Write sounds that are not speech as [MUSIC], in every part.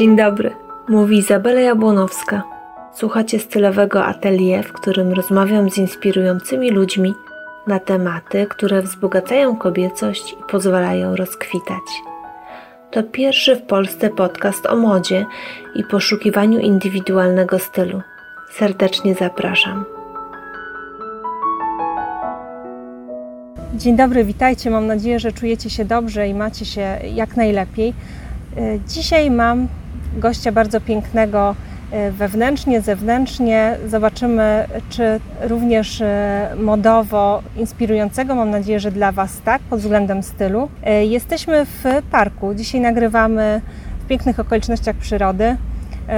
Dzień dobry, mówi Izabela Jabłonowska. Słuchacie stylowego atelier, w którym rozmawiam z inspirującymi ludźmi na tematy, które wzbogacają kobiecość i pozwalają rozkwitać. To pierwszy w Polsce podcast o modzie i poszukiwaniu indywidualnego stylu. Serdecznie zapraszam. Dzień dobry, witajcie. Mam nadzieję, że czujecie się dobrze i macie się jak najlepiej. E, Dzisiaj mam gościa bardzo pięknego e, wewnętrznie, zewnętrznie. Zobaczymy, czy również e, modowo inspirującego. Mam nadzieję, że dla Was tak, pod względem stylu. E, Jesteśmy w parku. Dzisiaj nagrywamy w pięknych okolicznościach przyrody.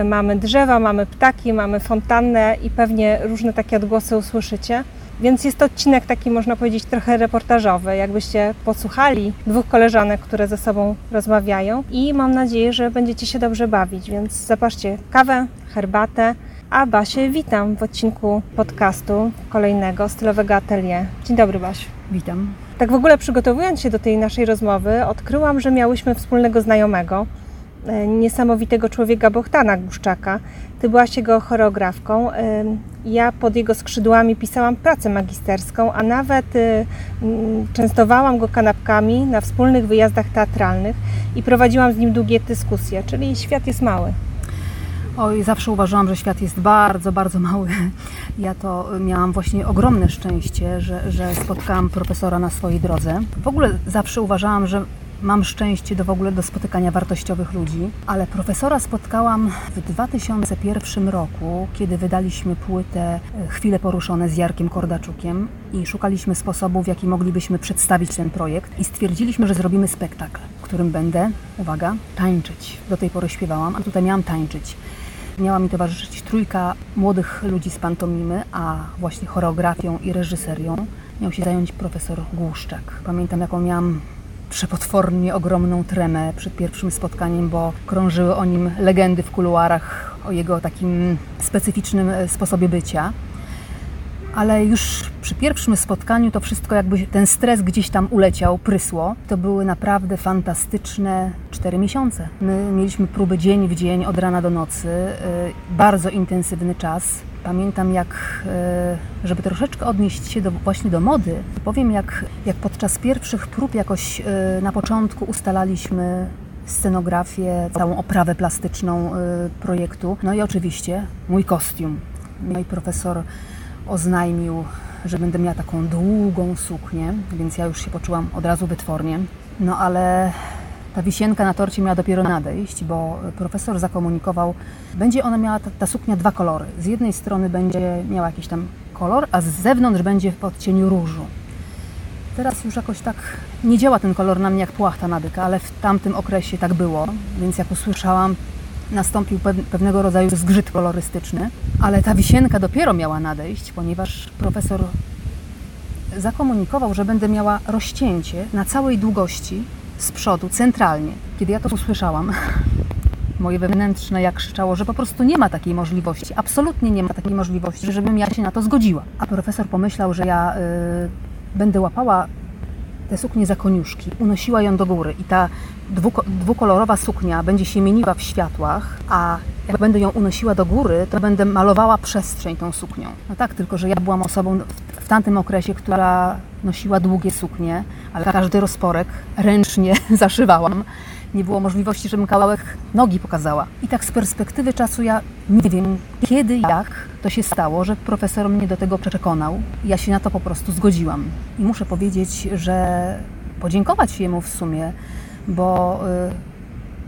Mamy drzewa, mamy ptaki, mamy fontannę i pewnie różne takie odgłosy usłyszycie. Więc jest to odcinek taki, można powiedzieć, trochę reportażowy. Jakbyście posłuchali dwóch koleżanek, które ze sobą rozmawiają i mam nadzieję, że będziecie się dobrze bawić. Więc zapatrzcie kawę, herbatę. A Basię witam w odcinku podcastu kolejnego Stylowego Atelier. Dzień dobry Basiu. Witam. Tak w ogóle przygotowując się do tej naszej rozmowy, odkryłam, że miałyśmy wspólnego znajomego, niesamowitego człowieka Bohtana Głuszczaka. Ty byłaś jego choreografką. e, Ja pod jego skrzydłami pisałam pracę magisterską, a nawet e, częstowałam go kanapkami na wspólnych wyjazdach teatralnych i prowadziłam z nim długie dyskusje, czyli świat jest mały. Oj, zawsze uważałam, że świat jest bardzo, bardzo mały. Ja to miałam właśnie ogromne szczęście, że, że spotkałam profesora na swojej drodze. W ogóle zawsze uważałam, że mam szczęście do w ogóle do spotykania wartościowych ludzi, ale profesora spotkałam w 2001 roku, kiedy wydaliśmy płytę e, Chwile poruszone z Jarkiem Kordaczukiem i szukaliśmy sposobu, w jaki moglibyśmy przedstawić ten projekt i stwierdziliśmy, że zrobimy spektakl, w którym będę, uwaga, tańczyć. Do tej pory śpiewałam, a tutaj miałam tańczyć. Miała mi towarzyszyć trójka młodych ludzi z pantomimy, a właśnie choreografią i reżyserią miał się zająć profesor Głuszczak. Pamiętam, jaką miałam przepotwornie ogromną tremę przed pierwszym spotkaniem, bo krążyły o nim legendy w kuluarach, o jego takim specyficznym e, sposobie bycia. Ale już przy pierwszym spotkaniu to wszystko jakby ten stres gdzieś tam uleciał, prysło. To były naprawdę fantastyczne cztery miesiące. My mieliśmy próby dzień w dzień, od rana do nocy, y, bardzo intensywny czas. Pamiętam jak, y, żeby troszeczkę odnieść się do, właśnie do mody, powiem jak, jak podczas pierwszych prób jakoś y, na początku ustalaliśmy scenografię, całą oprawę plastyczną y, projektu. No i oczywiście mój kostium. No i profesor oznajmił, że będę miała taką długą suknię, więc ja już się poczułam od razu wytwornie. No ale ta wisienka na torcie miała dopiero nadejść, bo profesor zakomunikował, będzie ona miała ta, ta suknia dwa kolory. Z jednej strony będzie miała jakiś tam kolor, a z zewnątrz będzie w odcieniu różu. Teraz już jakoś tak nie działa ten kolor na mnie jak płachta na byka, ale w tamtym okresie tak było, więc jak usłyszałam, nastąpił pew- pewnego rodzaju zgrzyt kolorystyczny, ale ta wisienka dopiero miała nadejść, ponieważ profesor zakomunikował, że będę miała rozcięcie na całej długości z przodu, centralnie. Kiedy ja to usłyszałam, [LAUGHS] moje wewnętrzne jak krzyczało, że po prostu nie ma takiej możliwości, absolutnie nie ma takiej możliwości, żebym ja się na to zgodziła. A profesor pomyślał, że ja y, będę łapała tę suknię za koniuszki, unosiła ją do góry i ta dwuko- dwukolorowa suknia będzie się mieniła w światłach, a jak będę ją unosiła do góry, to będę malowała przestrzeń tą suknią. No tak, tylko że ja byłam osobą w, w tamtym okresie, która nosiła długie suknie, ale każdy rozporek ręcznie [LAUGHS] zaszywałam. Nie było możliwości, żebym kawałek nogi pokazała. I tak z perspektywy czasu ja nie wiem, kiedy, jak to się stało, że profesor mnie do tego przekonał. Ja się na to po prostu zgodziłam. I muszę powiedzieć, że podziękować jemu w sumie, bo y,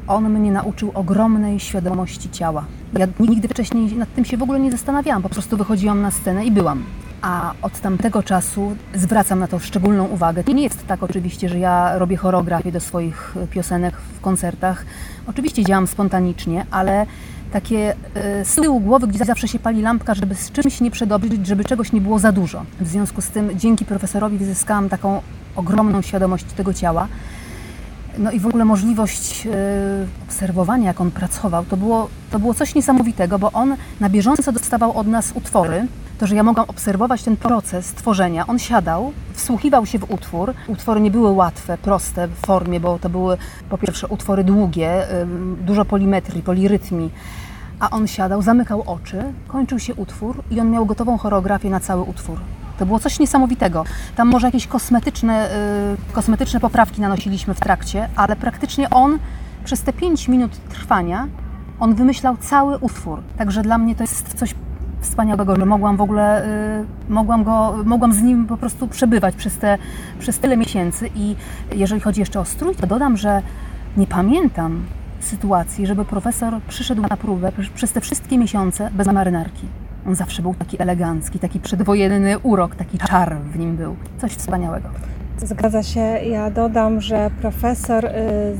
on mnie nauczył ogromnej świadomości ciała. Ja nigdy wcześniej nad tym się w ogóle nie zastanawiałam, po prostu wychodziłam na scenę i byłam. A od tamtego czasu zwracam na to szczególną uwagę. Nie jest tak oczywiście, że ja robię choreografię do swoich piosenek w koncertach. Oczywiście działam spontanicznie, ale takie e, z tyłu głowy, gdzie zawsze się pali lampka, żeby z czymś nie przedobrzyć, żeby czegoś nie było za dużo. W związku z tym dzięki profesorowi wyzyskałam taką ogromną świadomość tego ciała. No i w ogóle możliwość e, obserwowania, jak on pracował, to było, to było coś niesamowitego, bo on na bieżąco dostawał od nas utwory, to, że ja mogłam obserwować ten proces tworzenia. On siadał, wsłuchiwał się w utwór. Utwory nie były łatwe, proste w formie, bo to były po pierwsze utwory długie, dużo polimetrii, polirytmii. A on siadał, zamykał oczy, kończył się utwór i on miał gotową choreografię na cały utwór. To było coś niesamowitego. Tam może jakieś kosmetyczne, yy, kosmetyczne poprawki nanosiliśmy w trakcie, ale praktycznie on przez te 5 minut trwania on wymyślał cały utwór. Także dla mnie to jest coś wspaniałego, że mogłam w ogóle, y, mogłam, go, mogłam z nim po prostu przebywać przez, te, przez tyle miesięcy i jeżeli chodzi jeszcze o strój, to dodam, że nie pamiętam sytuacji, żeby profesor przyszedł na próbę przez te wszystkie miesiące bez marynarki. On zawsze był taki elegancki, taki przedwojenny urok, taki czar w nim był. Coś wspaniałego. Zgadza się. Ja dodam, że profesor y,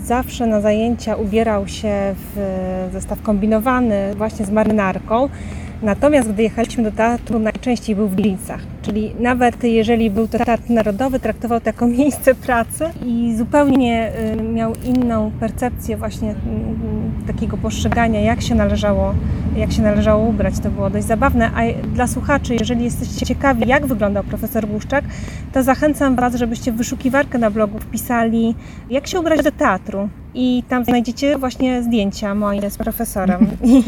zawsze na zajęcia ubierał się w zestaw kombinowany właśnie z marynarką. Natomiast gdy jechaliśmy do teatru, najczęściej był w Glińcach. Czyli nawet jeżeli był to teatr narodowy, traktował to jako [LAUGHS] miejsce pracy i zupełnie y, miał inną percepcję właśnie mm, takiego postrzegania, jak się należało, jak się należało ubrać. To było dość zabawne. A dla słuchaczy, jeżeli jesteście ciekawi, jak wyglądał profesor Błuszczak, to zachęcam Was, żebyście w wyszukiwarkę na blogu wpisali, jak się ubrać do teatru i tam znajdziecie właśnie zdjęcia moje z profesorem. [LAUGHS] I,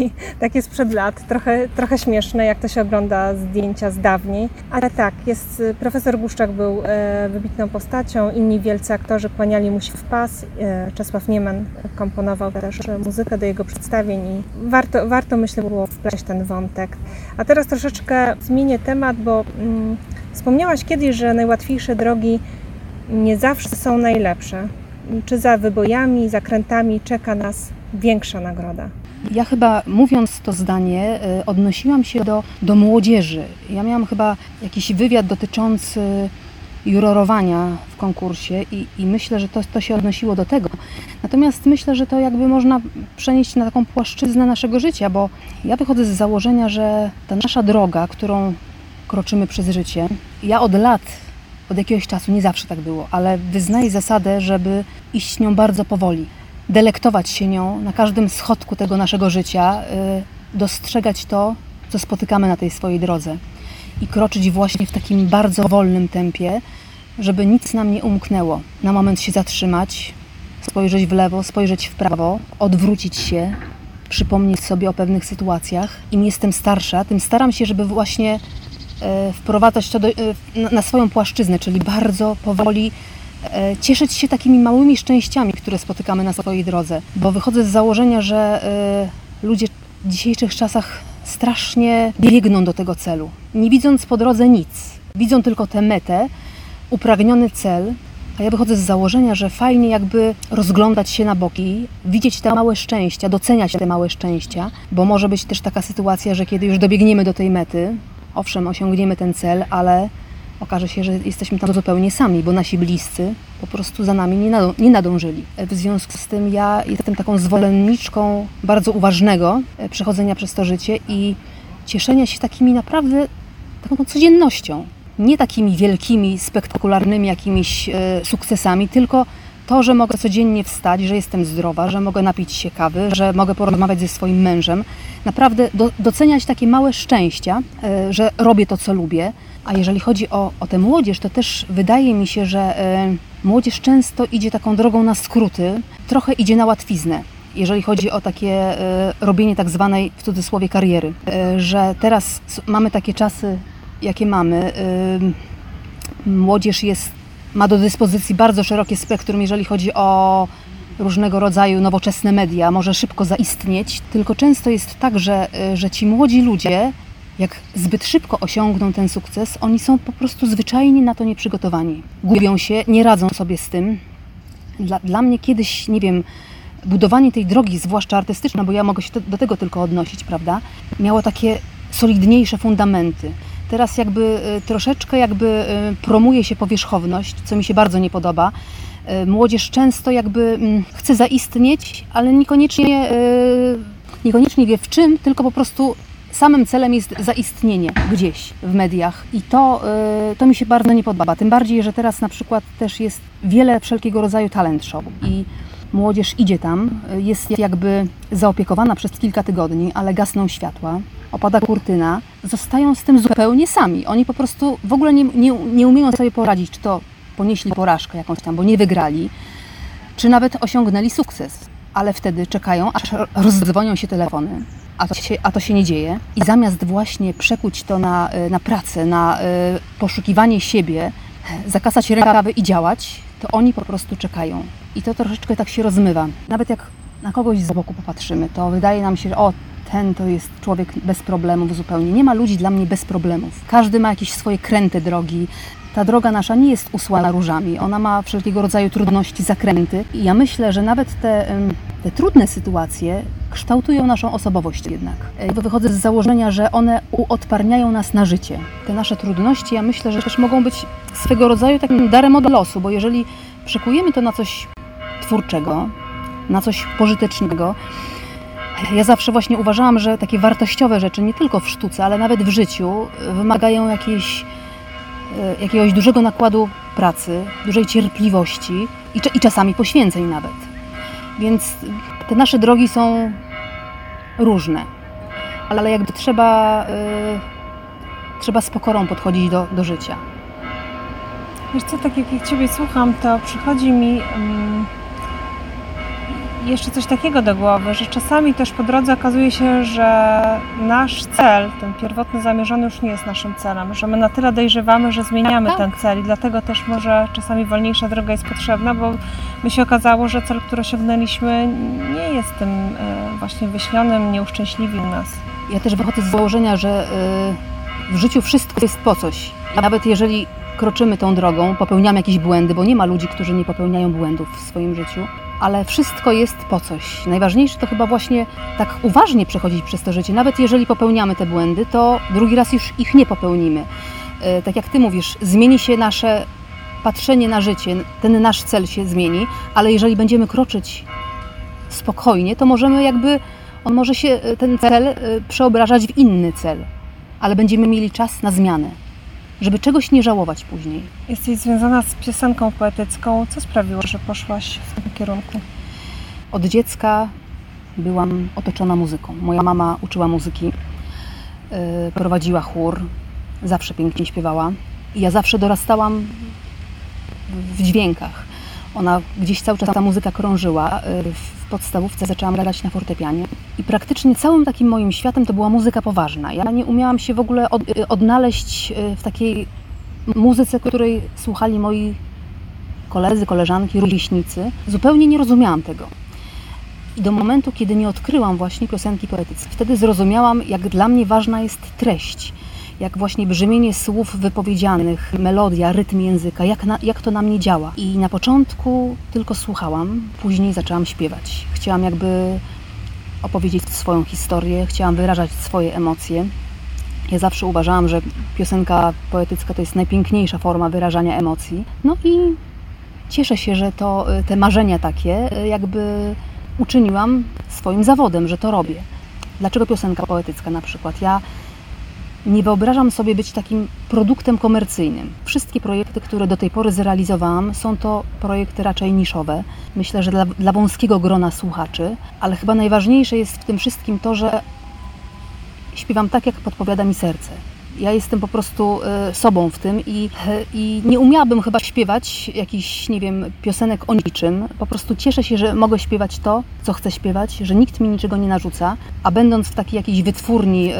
I takie sprzed lat, trochę, trochę śmieszne, jak to się ogląda zdjęcia z dawniej. Ale tak, jest, profesor Błuszczak był e, wybitną postacią, inni wielcy aktorzy kłaniali mu się w pas. E, Czesław Nieman komponował też muzykę do jego przedstawień i warto, warto myślę było wpleść ten wątek. A teraz troszeczkę zmienię temat, bo mm, wspomniałaś kiedyś, że najłatwiejsze drogi nie zawsze są najlepsze czy za wybojami, zakrętami czeka nas większa nagroda? Ja chyba mówiąc to zdanie, y, odnosiłam się do, do młodzieży. Ja miałam chyba jakiś wywiad dotyczący jurorowania w konkursie i, i, myślę, że to, to się odnosiło do tego. Natomiast myślę, że to jakby można przenieść na taką płaszczyznę naszego życia, bo ja wychodzę z założenia, że ta nasza droga, którą kroczymy przez życie, ja od lat od jakiegoś czasu, nie zawsze tak było, ale wyznaję zasadę, żeby iść nią bardzo powoli, delektować się nią na każdym schodku tego naszego życia, y, dostrzegać to, co spotykamy na tej swojej drodze i kroczyć właśnie w takim bardzo wolnym tempie, żeby nic nam nie umknęło. Na moment się zatrzymać, spojrzeć w lewo, spojrzeć w prawo, odwrócić się, przypomnieć sobie o pewnych sytuacjach. Im jestem starsza, tym staram się, żeby właśnie wprowadzać to do, e, na swoją płaszczyznę, czyli bardzo powoli e, cieszyć się takimi małymi szczęściami, które spotykamy na swojej drodze. Bo wychodzę z założenia, że ludzie w dzisiejszych czasach strasznie biegną do tego celu, nie widząc po drodze nic. Widzą tylko tę metę, upragniony cel, a ja wychodzę z założenia, że fajnie jakby rozglądać się na boki, widzieć te małe szczęścia, doceniać te małe szczęścia, bo może być też taka sytuacja, że kiedy już dobiegniemy do tej mety, owszem, osiągniemy ten cel, ale okaże się, że jesteśmy tam zupełnie sami, bo nasi bliscy po prostu za nami nie, nadążyli. nie nadążyli. W związku z tym ja jestem taką zwolenniczką bardzo uważnego e, przechodzenia przez to życie i cieszenia się takimi naprawdę taką codziennością. Nie takimi wielkimi, spektakularnymi jakimiś e, sukcesami, tylko to, że mogę codziennie wstać, że jestem zdrowa, że mogę napić się kawy, że mogę porozmawiać ze swoim mężem. Naprawdę do, doceniać takie małe szczęścia, e, że robię to, co lubię. A jeżeli chodzi o, o tę młodzież, to też wydaje mi się, że e, młodzież często idzie taką drogą na skróty, trochę idzie na łatwiznę jeżeli chodzi o takie e, robienie tak zwanej w cudzysłowie kariery, że teraz mamy takie czasy, jakie mamy. Młodzież jest ma do dyspozycji bardzo szerokie spektrum, jeżeli chodzi o różnego rodzaju nowoczesne media, może szybko zaistnieć, tylko często jest tak, że, że ci młodzi ludzie, jak zbyt szybko osiągną ten sukces, oni są po prostu zwyczajnie na to nieprzygotowani. Gubią się, nie radzą sobie z tym. Dla, dla mnie kiedyś, nie wiem, budowanie tej drogi, zwłaszcza artystyczna, bo ja mogę się do tego tylko odnosić, prawda, miało takie solidniejsze fundamenty. Teraz jakby y, troszeczkę jakby y, promuje się powierzchowność, co mi się bardzo nie podoba. Y, młodzież często jakby mm, chce zaistnieć, ale niekoniecznie, niekoniecznie wie w czym, tylko po prostu samym celem jest zaistnienie gdzieś w mediach i to, to mi się bardzo nie podoba. Tym bardziej, że teraz na przykład też jest wiele wszelkiego rodzaju talent show i młodzież idzie tam, jest jakby zaopiekowana przez kilka tygodni, ale gasną światła, opada kurtyna, zostają z tym zupełnie sami. Oni po prostu w ogóle nie, nie, nie umieją sobie poradzić, czy to ponieśli porażkę jakąś tam, bo nie wygrali, czy nawet osiągnęli sukces. Ale wtedy czekają, aż rozdzwonią się telefony, a to się, a to się nie dzieje. I zamiast właśnie przekuć to na, y, na pracę, na y, poszukiwanie siebie, zakasać rękawy i działać, to oni po prostu czekają. I to troszeczkę tak się rozmywa. Nawet jak na kogoś z boku popatrzymy, to wydaje nam się, że o, ten to jest człowiek bez problemów zupełnie. Nie ma ludzi dla mnie bez problemów. Każdy ma jakieś swoje kręte drogi. Ta droga nasza nie jest usłana różami. Ona ma wszelkiego rodzaju trudności, zakręty. I ja myślę, że nawet te, te trudne sytuacje kształtują naszą osobowość jednak. Bo wychodzę z założenia, że one uodparniają nas na życie. Te nasze trudności, ja myślę, że też mogą być swego rodzaju takim darem od losu, bo jeżeli przekujemy to na coś twórczego, na coś pożytecznego, ja zawsze właśnie uważałam, że takie wartościowe rzeczy, nie tylko w sztuce, ale nawet w życiu, wymagają jakiejś, e, jakiegoś dużego nakładu pracy, dużej cierpliwości i, i czasami poświęceń nawet. Więc te nasze drogi są różne, ale jakby trzeba, yy, trzeba z pokorą podchodzić do, do życia. Wiesz co, tak jak, Ciebie słucham, to przychodzi mi... Yy jeszcze coś takiego do głowy, że czasami też po drodze okazuje się, że nasz cel, ten pierwotny zamierzony już nie jest naszym celem, że my na tyle dojrzewamy, że zmieniamy tak. ten cel i dlatego też może czasami wolniejsza droga jest potrzebna, bo my się okazało, że cel, który osiągnęliśmy nie jest tym e, właśnie wyśnionym, nieuszczęśliwił nas. Ja też wychodzę z założenia, że e, w życiu wszystko jest po coś. Nawet jeżeli kroczymy tą drogą, popełniamy jakieś błędy, bo nie ma ludzi, którzy nie popełniają błędów w swoim życiu, ale wszystko jest po coś. Najważniejsze to chyba właśnie tak uważnie przechodzić przez to życie. Nawet jeżeli popełniamy te błędy, to drugi raz już ich nie popełnimy. E, tak jak Ty mówisz, zmieni się nasze patrzenie na życie, ten nasz cel się zmieni, ale jeżeli będziemy kroczyć spokojnie, to możemy jakby, on może się, e, ten cel e, przeobrażać w inny cel, ale będziemy mieli czas na zmianę żeby czegoś nie żałować później. Jesteś związana z piosenką poetycką. Co sprawiło, że poszłaś w tym kierunku? Od dziecka byłam otoczona muzyką. Moja mama uczyła muzyki, yy, prowadziła chór, zawsze pięknie śpiewała. I ja zawsze dorastałam w dźwiękach. Ona gdzieś cały czas ta muzyka krążyła. Yy, w podstawówce zaczęłam grać na fortepianie i praktycznie całym takim moim światem to była muzyka poważna. Ja nie umiałam się w ogóle od, odnaleźć e, w takiej muzyce, której słuchali moi koledzy, koleżanki, rówieśnicy. Zupełnie nie rozumiałam tego. I do momentu, kiedy nie odkryłam właśnie piosenki poetyckiej, wtedy zrozumiałam, jak dla mnie ważna jest treść jak właśnie brzmienie słów wypowiedzianych, melodia, rytm języka, jak, na, jak to na mnie działa. I na początku tylko słuchałam, później zaczęłam śpiewać. Chciałam jakby opowiedzieć swoją historię, chciałam wyrażać swoje emocje. Ja zawsze uważałam, że piosenka poetycka to jest najpiękniejsza forma wyrażania emocji. No i cieszę się, że to te marzenia takie jakby uczyniłam swoim zawodem, że to robię. Dlaczego piosenka poetycka na przykład? Ja nie wyobrażam sobie być takim produktem komercyjnym. Wszystkie projekty, które do tej pory zrealizowałam, są to projekty raczej niszowe. Myślę, że dla, dla wąskiego grona słuchaczy, ale chyba najważniejsze jest w tym wszystkim to, że śpiewam tak, jak podpowiada mi serce. Ja jestem po prostu y, sobą w tym i, y, i nie umiałabym chyba śpiewać jakichś, nie wiem, piosenek o niczym. Po prostu cieszę się, że mogę śpiewać to, co chcę śpiewać, że nikt mi niczego nie narzuca, a będąc w takiej jakiejś wytwórni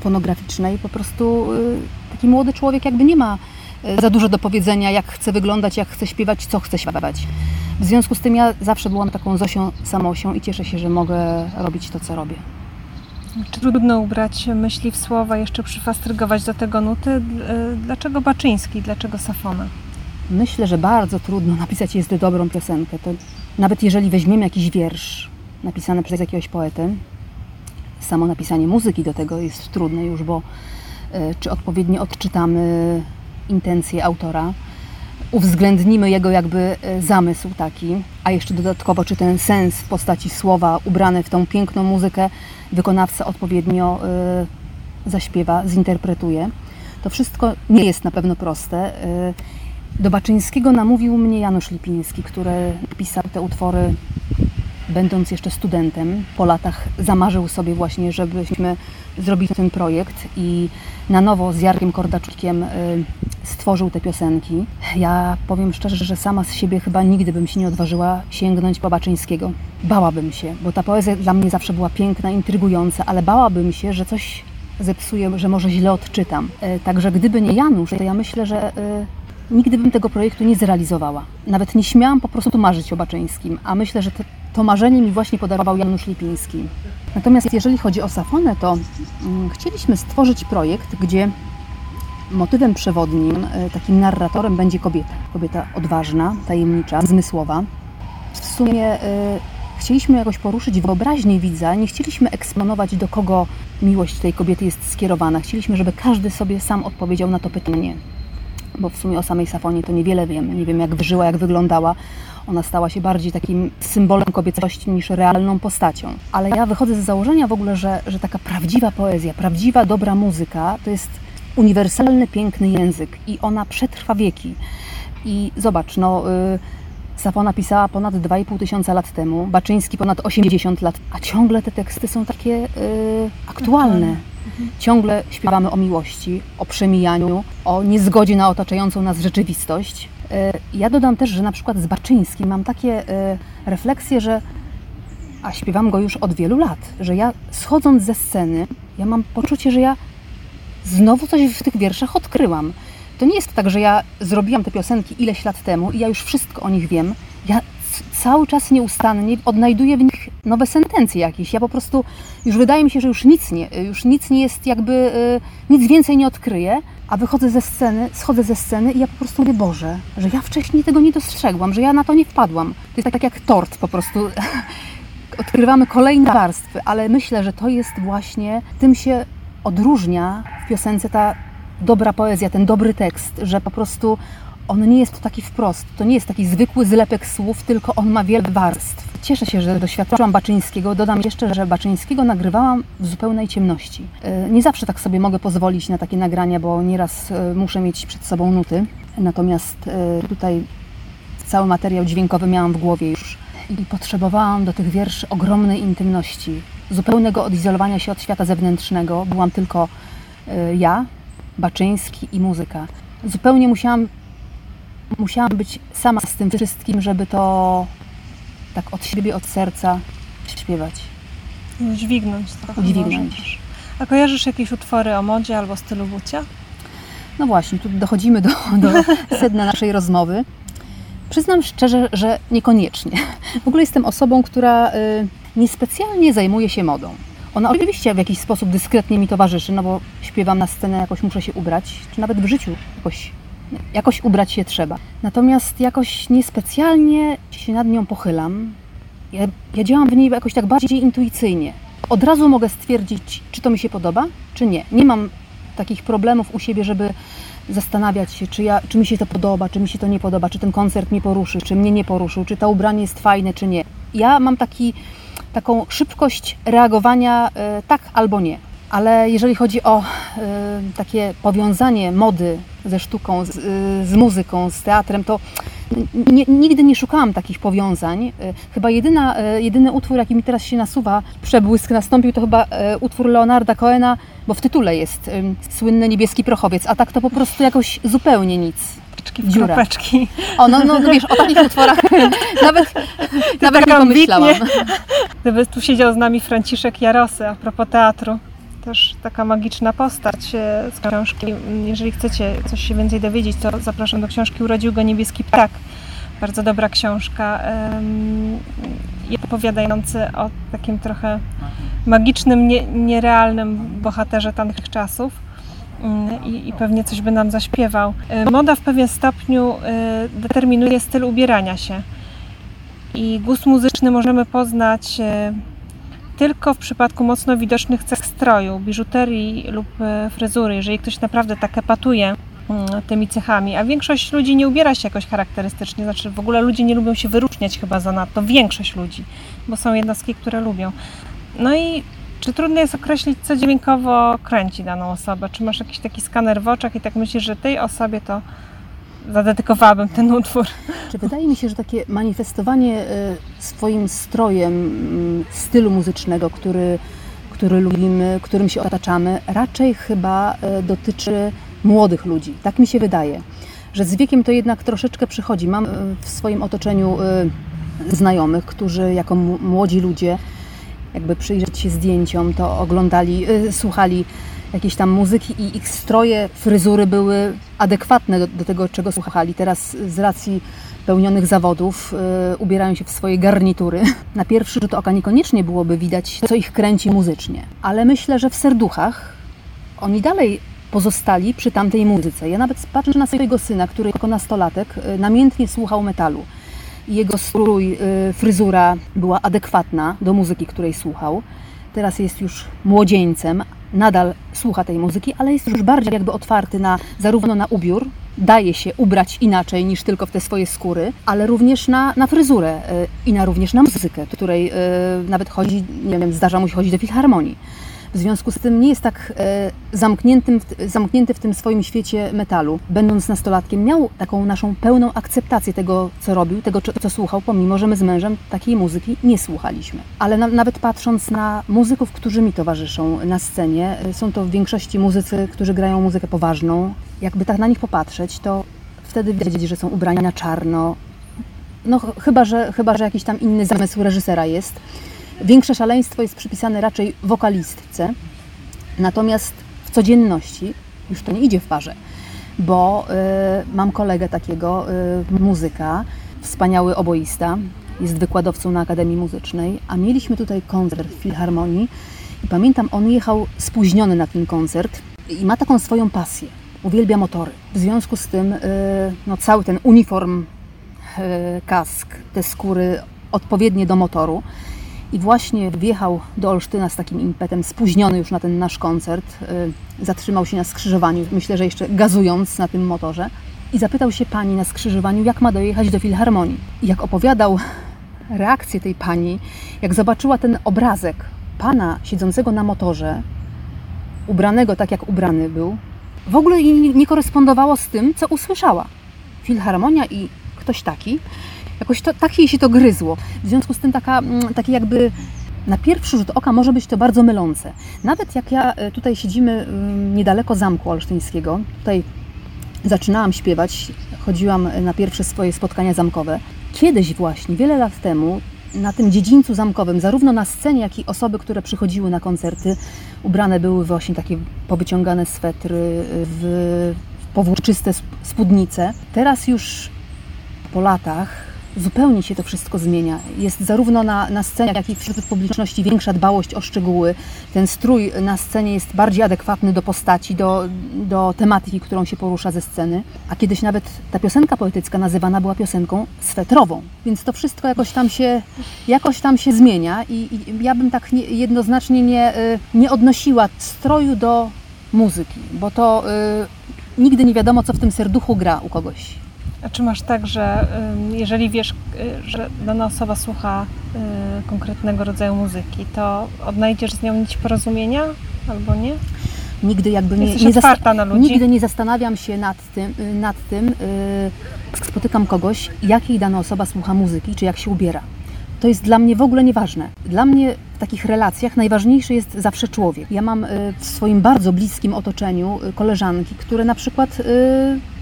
fonograficznej, po prostu y, taki młody człowiek jakby nie ma y, za dużo do powiedzenia, jak chce wyglądać, jak chce śpiewać, co chce śpiewać. W związku z tym ja zawsze byłam taką Zosią samosią i cieszę się, że mogę robić to, co robię. Czy trudno ubrać myśli w słowa, jeszcze przyfastrygować do tego nuty? Y, dlaczego Baczyński, dlaczego Safona? Myślę, że bardzo trudno napisać jest dobrą piosenkę. To nawet jeżeli weźmiemy jakiś wiersz napisany przez jakiegoś poetę, samo napisanie muzyki do tego jest trudne już, bo e, czy odpowiednio odczytamy intencje autora, uwzględnimy jego jakby e, zamysł taki, a jeszcze dodatkowo, czy ten sens w postaci słowa ubrane w tą piękną muzykę wykonawca odpowiednio e, zaśpiewa, zinterpretuje. To wszystko nie jest na pewno proste. Do Baczyńskiego namówił mnie Janusz Lipiński, który pisał te utwory będąc jeszcze studentem, po latach zamarzył sobie właśnie, żebyśmy zrobili ten projekt i na nowo z Jarkiem Kordaczkiem y, stworzył te piosenki. Ja powiem szczerze, że sama z siebie chyba nigdy bym się nie odważyła sięgnąć po Baczyńskiego. Bałabym się, bo ta poezja dla mnie zawsze była piękna, intrygująca, ale bałabym się, że coś zepsuję, że może źle odczytam. Y, Także gdyby nie Janusz, to ja myślę, że y, nigdy bym tego projektu nie zrealizowała. Nawet nie śmiałam po prostu marzyć o Baczyńskim, a myślę, że to, marzenie mi właśnie podarował Janusz Lipiński. Natomiast jeżeli chodzi o Safonę, to mm, chcieliśmy stworzyć projekt, gdzie motywem przewodnim, e, takim narratorem będzie kobieta. Kobieta odważna, tajemnicza, zmysłowa. W sumie e, chcieliśmy jakoś poruszyć wyobraźnię widza, nie chcieliśmy eksponować, do kogo miłość tej kobiety jest skierowana. Chcieliśmy, żeby każdy sobie sam odpowiedział na to pytanie bo w sumie o samej Safonie to niewiele wiem. Nie wiem, jak wyżyła, jak wyglądała. Ona stała się bardziej takim symbolem kobiecości niż realną postacią. Ale ja wychodzę z założenia w ogóle, że, że taka prawdziwa poezja, prawdziwa, dobra muzyka to jest uniwersalny, piękny język i ona przetrwa wieki. I zobacz, no. Y Safona pisała ponad 2,5 tysiąca lat temu, Baczyński ponad 80 lat, a ciągle te teksty są takie y, aktualne. Ciągle śpiewamy o miłości, o przemijaniu, o niezgodzie na otaczającą nas rzeczywistość. Y, Ja dodam też, że na przykład z Baczyńskim mam takie y, refleksje, że a śpiewam go już od wielu lat, że ja schodząc ze sceny, ja mam poczucie, że ja znowu coś w tych wierszach odkryłam. To nie jest tak, że ja zrobiłam te piosenki ileś lat temu i ja już wszystko o nich wiem. Ja cały czas nieustannie odnajduję w nich nowe sentencje jakieś. Ja po prostu, już wydaje mi się, że już nic nie, już nic nie jest jakby, y, nic więcej nie odkryję, a wychodzę ze sceny, schodzę ze sceny i ja po prostu mówię, Boże, że ja wcześniej tego nie dostrzegłam, że ja na to nie wpadłam. To jest tak, tak jak tort po prostu. [LAUGHS] Odkrywamy kolejne warstwy, ale myślę, że to jest właśnie, tym się odróżnia w piosence ta dobra poezja, ten dobry tekst, że po prostu on nie jest taki wprost. To nie jest taki zwykły zlepek słów, tylko on ma wiele warstw. Cieszę się, że doświadczyłam Baczyńskiego. Dodam jeszcze, że Baczyńskiego nagrywałam w zupełnej ciemności. E, Nie zawsze tak sobie mogę pozwolić na takie nagrania, bo nieraz e, muszę mieć przed sobą nuty. Natomiast e, tutaj cały materiał dźwiękowy miałam w głowie już i potrzebowałam do tych wierszy ogromnej intymności, zupełnego odizolowania się od świata zewnętrznego. Byłam tylko ja, Baczyński i muzyka. Zupełnie musiałam, musiałam być sama z tym wszystkim, żeby to tak od siebie, od serca śpiewać. Udźwignąć trochę. Udźwignąć. może też. A kojarzysz jakieś utwory o modzie albo stylu bucia? No właśnie, tu dochodzimy do, do [LAUGHS] sedna naszej rozmowy. Przyznam szczerze, że niekoniecznie. W ogóle jestem osobą, która y, niespecjalnie zajmuje się modą. Ona oczywiście w jakiś sposób dyskretnie mi towarzyszy, no bo śpiewam na scenę, jakoś muszę się ubrać, czy nawet w życiu jakoś, jakoś ubrać się trzeba. Natomiast jakoś niespecjalnie się nad nią pochylam. Ja, ja działam w niej jakoś tak bardziej intuicyjnie. Od razu mogę stwierdzić, czy to mi się podoba, czy nie. Nie mam takich problemów u siebie, żeby zastanawiać się, czy, ja, czy mi się to podoba, czy mi się to nie podoba, czy ten koncert mnie poruszy, czy mnie nie poruszył, czy to ubranie jest fajne, czy nie. Ja mam taki, taką szybkość reagowania e, tak albo nie. Ale jeżeli chodzi o e, takie powiązanie mody ze sztuką, z, e, z muzyką, z teatrem, to nie, nigdy nie szukałam takich powiązań. Chyba jedyna, jedyny utwór, jaki mi teraz się nasuwa, przebłysk nastąpił, to chyba utwór Leonarda Cohena, bo w tytule jest słynny niebieski prochowiec, a tak to po prostu jakoś zupełnie nic. Kropeczki w Dziura. kropeczki. O, no, no, no wiesz, o takich utworach [LAUGHS] nawet, nawet nie tak pomyślałam. Gdyby tu siedział z nami Franciszek Jarosy a propos teatru. Też taka magiczna postać e, z książki. Jeżeli chcecie coś się więcej dowiedzieć, to zapraszam do książki Urodził go niebieski ptak. Bardzo dobra książka i opowiadający o takim trochę magicznym, nie, nierealnym bohaterze tamtych czasów. Mm, I, I pewnie coś by nam zaśpiewał. E, Moda w pewien stopniu e, determinuje styl ubierania się. I gust muzyczny możemy poznać tylko w przypadku mocno widocznych cech stroju, biżuterii lub fryzury, jeżeli ktoś naprawdę tak epatuje tymi cechami, a większość ludzi nie ubiera się jakoś charakterystycznie, znaczy w ogóle ludzie nie lubią się wyróżniać chyba zanadto, większość ludzi, bo są jednostki, które lubią. No i czy trudno jest określić, co dźwiękowo kręci daną osobę? Czy masz jakiś taki skaner w oczach i tak myślisz, że tej osobie to zadedykowałabym ten utwór. Czy wydaje mi się, że takie manifestowanie e, swoim strojem mm, stylu muzycznego, który, który lubimy, którym się otaczamy, raczej chyba e, dotyczy młodych ludzi. Tak mi się wydaje, że z wiekiem to jednak troszeczkę przychodzi. Mam e, w swoim otoczeniu znajomych, którzy jako młodzi ludzie, jakby przyjrzeć się zdjęciom, to oglądali, słuchali jakieś tam muzyki i ich stroje, fryzury były adekwatne do, do tego, czego słuchali. Teraz z racji pełnionych zawodów yy, ubierają się w swoje garnitury. [LAUGHS] Na pierwszy rzut oka niekoniecznie byłoby widać, co ich kręci muzycznie, ale myślę, że w serduchach oni dalej pozostali przy tamtej muzyce. Ja nawet patrzę na swojego syna, który jako nastolatek yy, namiętnie słuchał metalu. Jego strój, yy, fryzura była adekwatna do muzyki, której słuchał. Teraz jest już młodzieńcem, nadal słucha tej muzyki, ale jest już bardziej jakby otwarty na zarówno na ubiór, daje się ubrać inaczej niż tylko w te swoje skóry, ale również na, na fryzurę e, i na również na muzykę, której e, nawet chodzi, nie wiem, zdarza mu się chodzić do filharmonii. W związku z tym nie jest tak e, zamknięty w tym swoim świecie metalu. Będąc nastolatkiem, miał taką naszą pełną akceptację tego, co robił, tego, co słuchał, pomimo że my z mężem takiej muzyki nie słuchaliśmy. Ale na, nawet patrząc na muzyków, którzy mi towarzyszą na scenie, e, są to w większości muzycy, którzy grają muzykę poważną. Jakby tak na nich popatrzeć, to wtedy wiedzieć, że są ubrani na czarno. No chyba, że, chyba, że jakiś tam inny zamysł reżysera jest. Większe szaleństwo jest przypisane raczej wokalistce, natomiast w codzienności już to nie idzie w parze, bo y, mam kolegę takiego, y, muzyka, wspaniały oboista, jest wykładowcą na Akademii Muzycznej, a mieliśmy tutaj koncert w Filharmonii i pamiętam, on jechał spóźniony na ten koncert i ma taką swoją pasję. Uwielbia motory. W związku z tym y, no, cały ten uniform, y, kask, te skóry odpowiednie do motoru i właśnie wjechał do Olsztyna z takim impetem, spóźniony już na ten nasz koncert. Y, zatrzymał się na skrzyżowaniu, myślę, że jeszcze gazując na tym motorze. I zapytał się pani na skrzyżowaniu, jak ma dojechać do filharmonii. I jak opowiadał reakcję tej pani, jak zobaczyła ten obrazek pana siedzącego na motorze, ubranego tak jak ubrany był, w ogóle jej nie korespondowało z tym, co usłyszała. Filharmonia i ktoś taki Jakoś to, tak jej się to gryzło. W związku z tym taka, mm, takie jakby na pierwszy rzut oka może być to bardzo mylące. Nawet jak ja e, tutaj siedzimy mm, niedaleko Zamku Olsztyńskiego, tutaj zaczynałam śpiewać, chodziłam na pierwsze swoje spotkania zamkowe. Kiedyś właśnie, wiele lat temu, na tym dziedzińcu zamkowym, zarówno na scenie, jak i osoby, które przychodziły na koncerty, ubrane były właśnie takie powyciągane swetry, w powłóczyste spódnice. Teraz już po latach zupełnie się to wszystko zmienia. Jest zarówno na, na scenie, jak i wśród publiczności większa dbałość o szczegóły. Ten strój na scenie jest bardziej adekwatny do postaci, do, do tematyki, którą się porusza ze sceny. A kiedyś nawet ta piosenka poetycka nazywana była piosenką swetrową. Więc to wszystko jakoś tam się, jakoś tam się zmienia i, i ja bym tak nie, jednoznacznie nie, y, nie odnosiła stroju do muzyki, bo to y, nigdy nie wiadomo, co w tym serduchu gra u kogoś. A czy masz tak, że jeżeli wiesz, y, że dana osoba słucha y, konkretnego rodzaju muzyki, to odnajdziesz z nią nić porozumienia albo nie? Nigdy jakby nie, nie, zasta- na ludzi. nigdy nie zastanawiam się nad tym, y, nad tym spotykam kogoś, jakiej dana osoba słucha muzyki, czy jak się ubiera. To jest dla mnie w ogóle nieważne. Dla mnie w takich relacjach najważniejszy jest zawsze człowiek. Ja mam w swoim bardzo bliskim otoczeniu koleżanki, które na przykład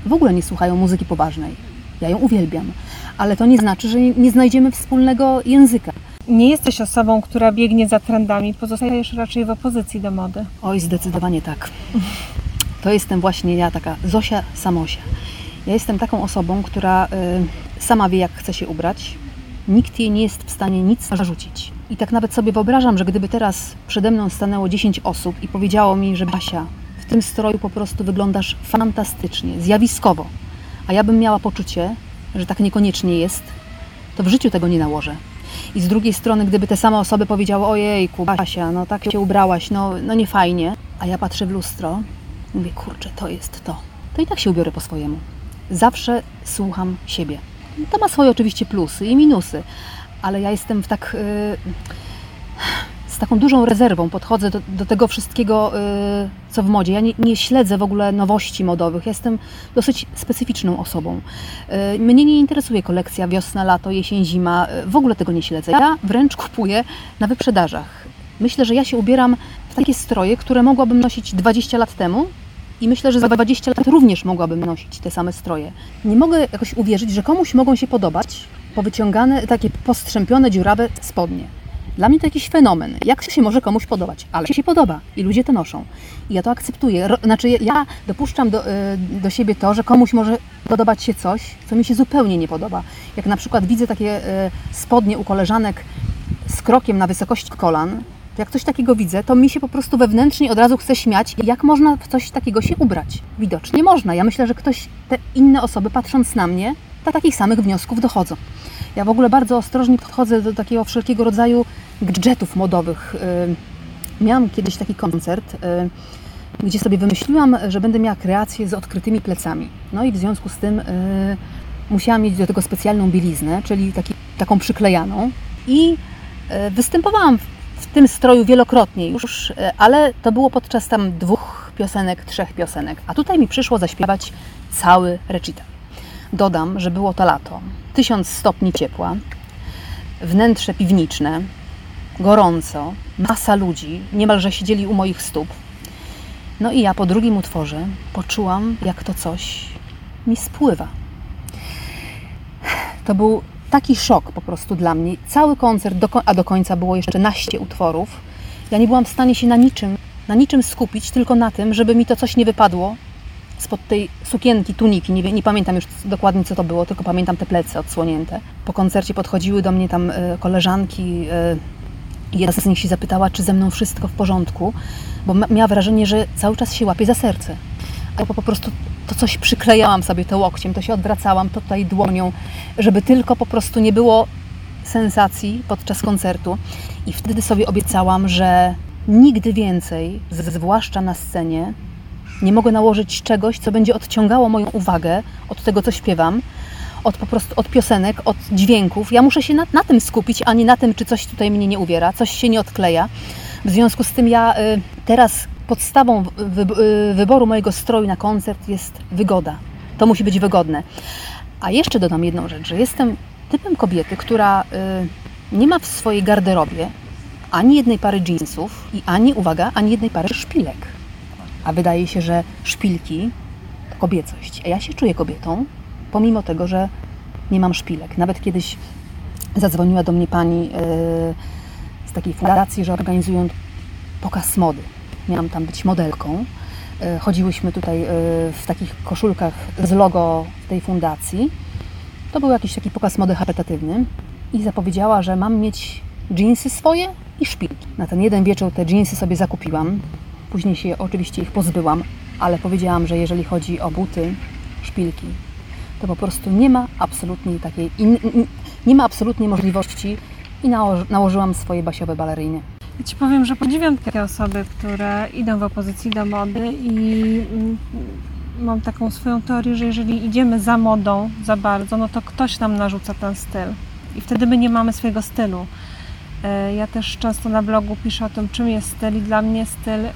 w ogóle nie słuchają muzyki poważnej. Ja ją uwielbiam, ale to nie znaczy, że nie znajdziemy wspólnego języka. Nie jesteś osobą, która biegnie za trendami, pozostajesz raczej w opozycji do mody. Oj, zdecydowanie tak. To jestem właśnie ja, taka Zosia Samosia. Ja jestem taką osobą, która y, sama wie, jak chce się ubrać. Nikt jej nie jest w stanie nic zarzucić. I tak nawet sobie wyobrażam, że gdyby teraz przede mną stanęło 10 osób i powiedziało mi, że Basia, tym stroju po prostu wyglądasz fantastycznie, zjawiskowo. A ja bym miała poczucie, że tak niekoniecznie jest, to w życiu tego nie nałożę. I z drugiej strony, gdyby te same osoby powiedziały, ojej, Basia, no tak się ubrałaś, no, no nie fajnie, a ja patrzę w lustro mówię, kurczę, to jest to. To i tak się ubiorę po swojemu. Zawsze słucham siebie. To ma swoje oczywiście plusy i minusy, ale ja jestem w tak... Yy z taką dużą rezerwą podchodzę do, do tego wszystkiego, y, co w modzie. Ja nie, nie, śledzę w ogóle nowości modowych. Ja jestem dosyć specyficzną osobą. Y, mnie nie interesuje kolekcja wiosna, lato, jesień, zima. Y, w ogóle tego nie śledzę. Ja wręcz kupuję na wyprzedażach. Myślę, że ja się ubieram w takie stroje, które mogłabym nosić 20 lat temu, i myślę, że za 20 lat również mogłabym nosić te same stroje. Nie mogę jakoś uwierzyć, że komuś mogą się podobać powyciągane, takie postrzępione, dziurawe spodnie. Dla mnie to jakiś fenomen. Jak się może komuś podobać? Ale się podoba i ludzie to noszą. I ja to akceptuję. Znaczy, ja dopuszczam do, e, do siebie to, że komuś może podobać się coś, co mi się zupełnie nie podoba. Jak na przykład widzę takie e, spodnie u koleżanek z krokiem na wysokości kolan, jak coś takiego widzę, to mi się po prostu wewnętrznie od razu chce śmiać, jak można w coś takiego się ubrać. Widocznie można. Ja myślę, że ktoś, te inne osoby patrząc na mnie, takich samych wniosków dochodzą. Ja w ogóle bardzo ostrożnie podchodzę do takiego wszelkiego rodzaju gadżetów modowych. Y, miałam kiedyś taki koncert, y, gdzie sobie wymyśliłam, że będę miała kreację z odkrytymi plecami. No i w związku z tym y, musiałam mieć do tego specjalną bieliznę, czyli taki, taką przyklejaną. I występowałam w tym stroju wielokrotnie już, ale to było podczas tam dwóch piosenek, trzech piosenek. A tutaj mi przyszło zaśpiewać cały recital. Dodam, że było to lato. Tysiąc stopni ciepła, wnętrze piwniczne, gorąco, masa ludzi, niemalże siedzieli u moich stóp. No i ja po drugim utworze poczułam, jak to coś mi spływa. To był taki szok po prostu dla mnie. Cały koncert, a do końca było jeszcze naście utworów. Ja nie byłam w stanie się na niczym, na niczym skupić, tylko na tym, żeby mi to coś nie wypadło spod tej sukienki, tuniki, nie, nie pamiętam już dokładnie co to było, tylko pamiętam te plecy odsłonięte. Po koncercie podchodziły do mnie tam e, koleżanki, e, jedna z nich się zapytała, czy ze mną wszystko w porządku, bo miała wrażenie, że cały czas się łapie za serce. A po prostu to coś przyklejałam sobie to łokciem, to się odwracałam, to tutaj dłonią, żeby tylko po prostu nie było sensacji podczas koncertu. I wtedy sobie obiecałam, że nigdy więcej, zwłaszcza na scenie, nie mogę nałożyć czegoś, co będzie odciągało moją uwagę od tego, co śpiewam, od po prostu od piosenek, od dźwięków. Ja muszę się na, na tym skupić, a nie na tym, czy coś tutaj mnie nie uwiera, coś się nie odkleja. W związku z tym ja y, teraz podstawą wy, y, wyboru mojego stroju na koncert jest wygoda. To musi być wygodne. A jeszcze dodam jedną rzecz, że jestem typem kobiety, która y, nie ma w swojej garderobie ani jednej pary jeansów i ani, uwaga, ani jednej pary szpilek a wydaje się, że szpilki to kobiecość. A ja się czuję kobietą, pomimo tego, że nie mam szpilek. Nawet kiedyś zadzwoniła do mnie pani yy, z takiej fundacji, że organizują pokaz mody. Miałam tam być modelką. Yy, chodziłyśmy tutaj yy, w takich koszulkach z logo tej fundacji. To był jakiś taki pokaz mody charytatywny i zapowiedziała, że mam mieć jeansy swoje i szpilki. Na ten jeden wieczór te jeansy sobie zakupiłam. Później się oczywiście ich pozbyłam, ale powiedziałam, że jeżeli chodzi o buty, szpilki, to po prostu nie ma absolutnie takiej, in, nie ma absolutnie możliwości i nałoży, nałożyłam swoje basiowe baleryny. Ja Ci powiem, że podziwiam takie osoby, które idą w opozycji do mody i mm, mam taką swoją teorię, że jeżeli idziemy za modą za bardzo, no to ktoś nam narzuca ten styl i wtedy my nie mamy swojego stylu. E, ja też często na blogu piszę o tym, czym jest styl i dla mnie styl e,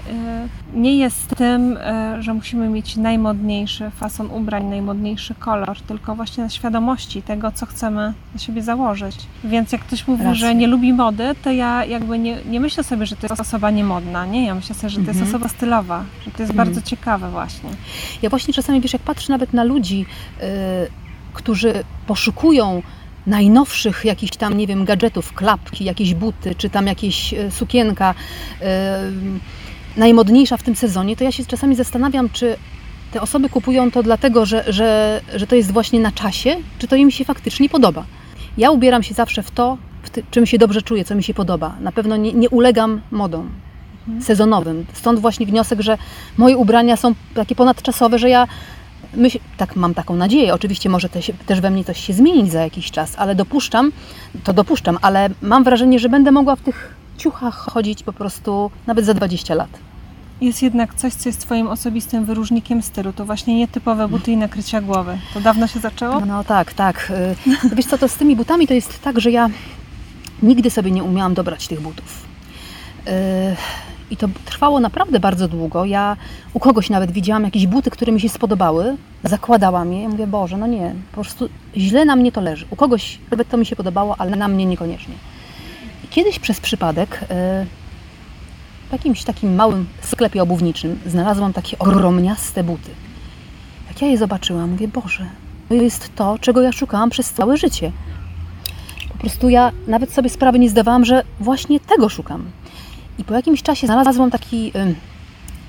nie jest tym, e, że musimy mieć najmodniejszy fason ubrań, najmodniejszy kolor, tylko właśnie na świadomości tego, co chcemy na siebie założyć. Więc jak ktoś mówi, Racja. że nie lubi mody, to ja jakby nie, nie myślę sobie, że to jest osoba niemodna, nie? Ja myślę sobie, że to jest mhm. osoba stylowa, że to jest mhm. bardzo ciekawe właśnie. Ja właśnie czasami, wiesz, jak patrzę nawet na ludzi, yy, którzy poszukują najnowszych jakichś tam, nie wiem, gadżetów, klapki, jakieś buty, czy tam jakieś e, sukienka e, najmodniejsza w tym sezonie, to ja się czasami zastanawiam, czy te osoby kupują to dlatego, że, że, że to jest właśnie na czasie, czy to im się faktycznie podoba. Ja ubieram się zawsze w to, w ty, czym się dobrze czuję, co mi się podoba. Na pewno nie, nie ulegam modom mhm. sezonowym. Stąd właśnie wniosek, że moje ubrania są takie ponadczasowe, że ja myśl, tak mam taką nadzieję, oczywiście może też, też we mnie coś się zmienić za jakiś czas, ale dopuszczam, to dopuszczam, ale mam wrażenie, że będę mogła w tych ciuchach chodzić po prostu nawet za 20 lat. Jest jednak coś, co jest Twoim osobistym wyróżnikiem stylu. To właśnie nietypowe buty i nakrycia głowy. To dawno się zaczęło? No, tak, tak. Y, wiesz co, to z tymi butami to jest tak, że ja nigdy sobie nie umiałam dobrać tych butów. I to trwało naprawdę bardzo długo. Ja u kogoś nawet widziałam jakieś buty, które mi się spodobały, zakładałam je i mówię, Boże, no nie, po prostu źle na mnie to leży. U kogoś nawet to mi się podobało, ale na mnie niekoniecznie. I kiedyś przez przypadek w jakimś takim małym sklepie obuwniczym znalazłam takie ogromniaste buty. Jak ja je zobaczyłam, mówię, Boże, to jest to, czego ja szukałam przez całe życie. Po prostu ja nawet sobie sprawy nie zdawałam, że właśnie tego szukam. I po jakimś czasie znalazłam taki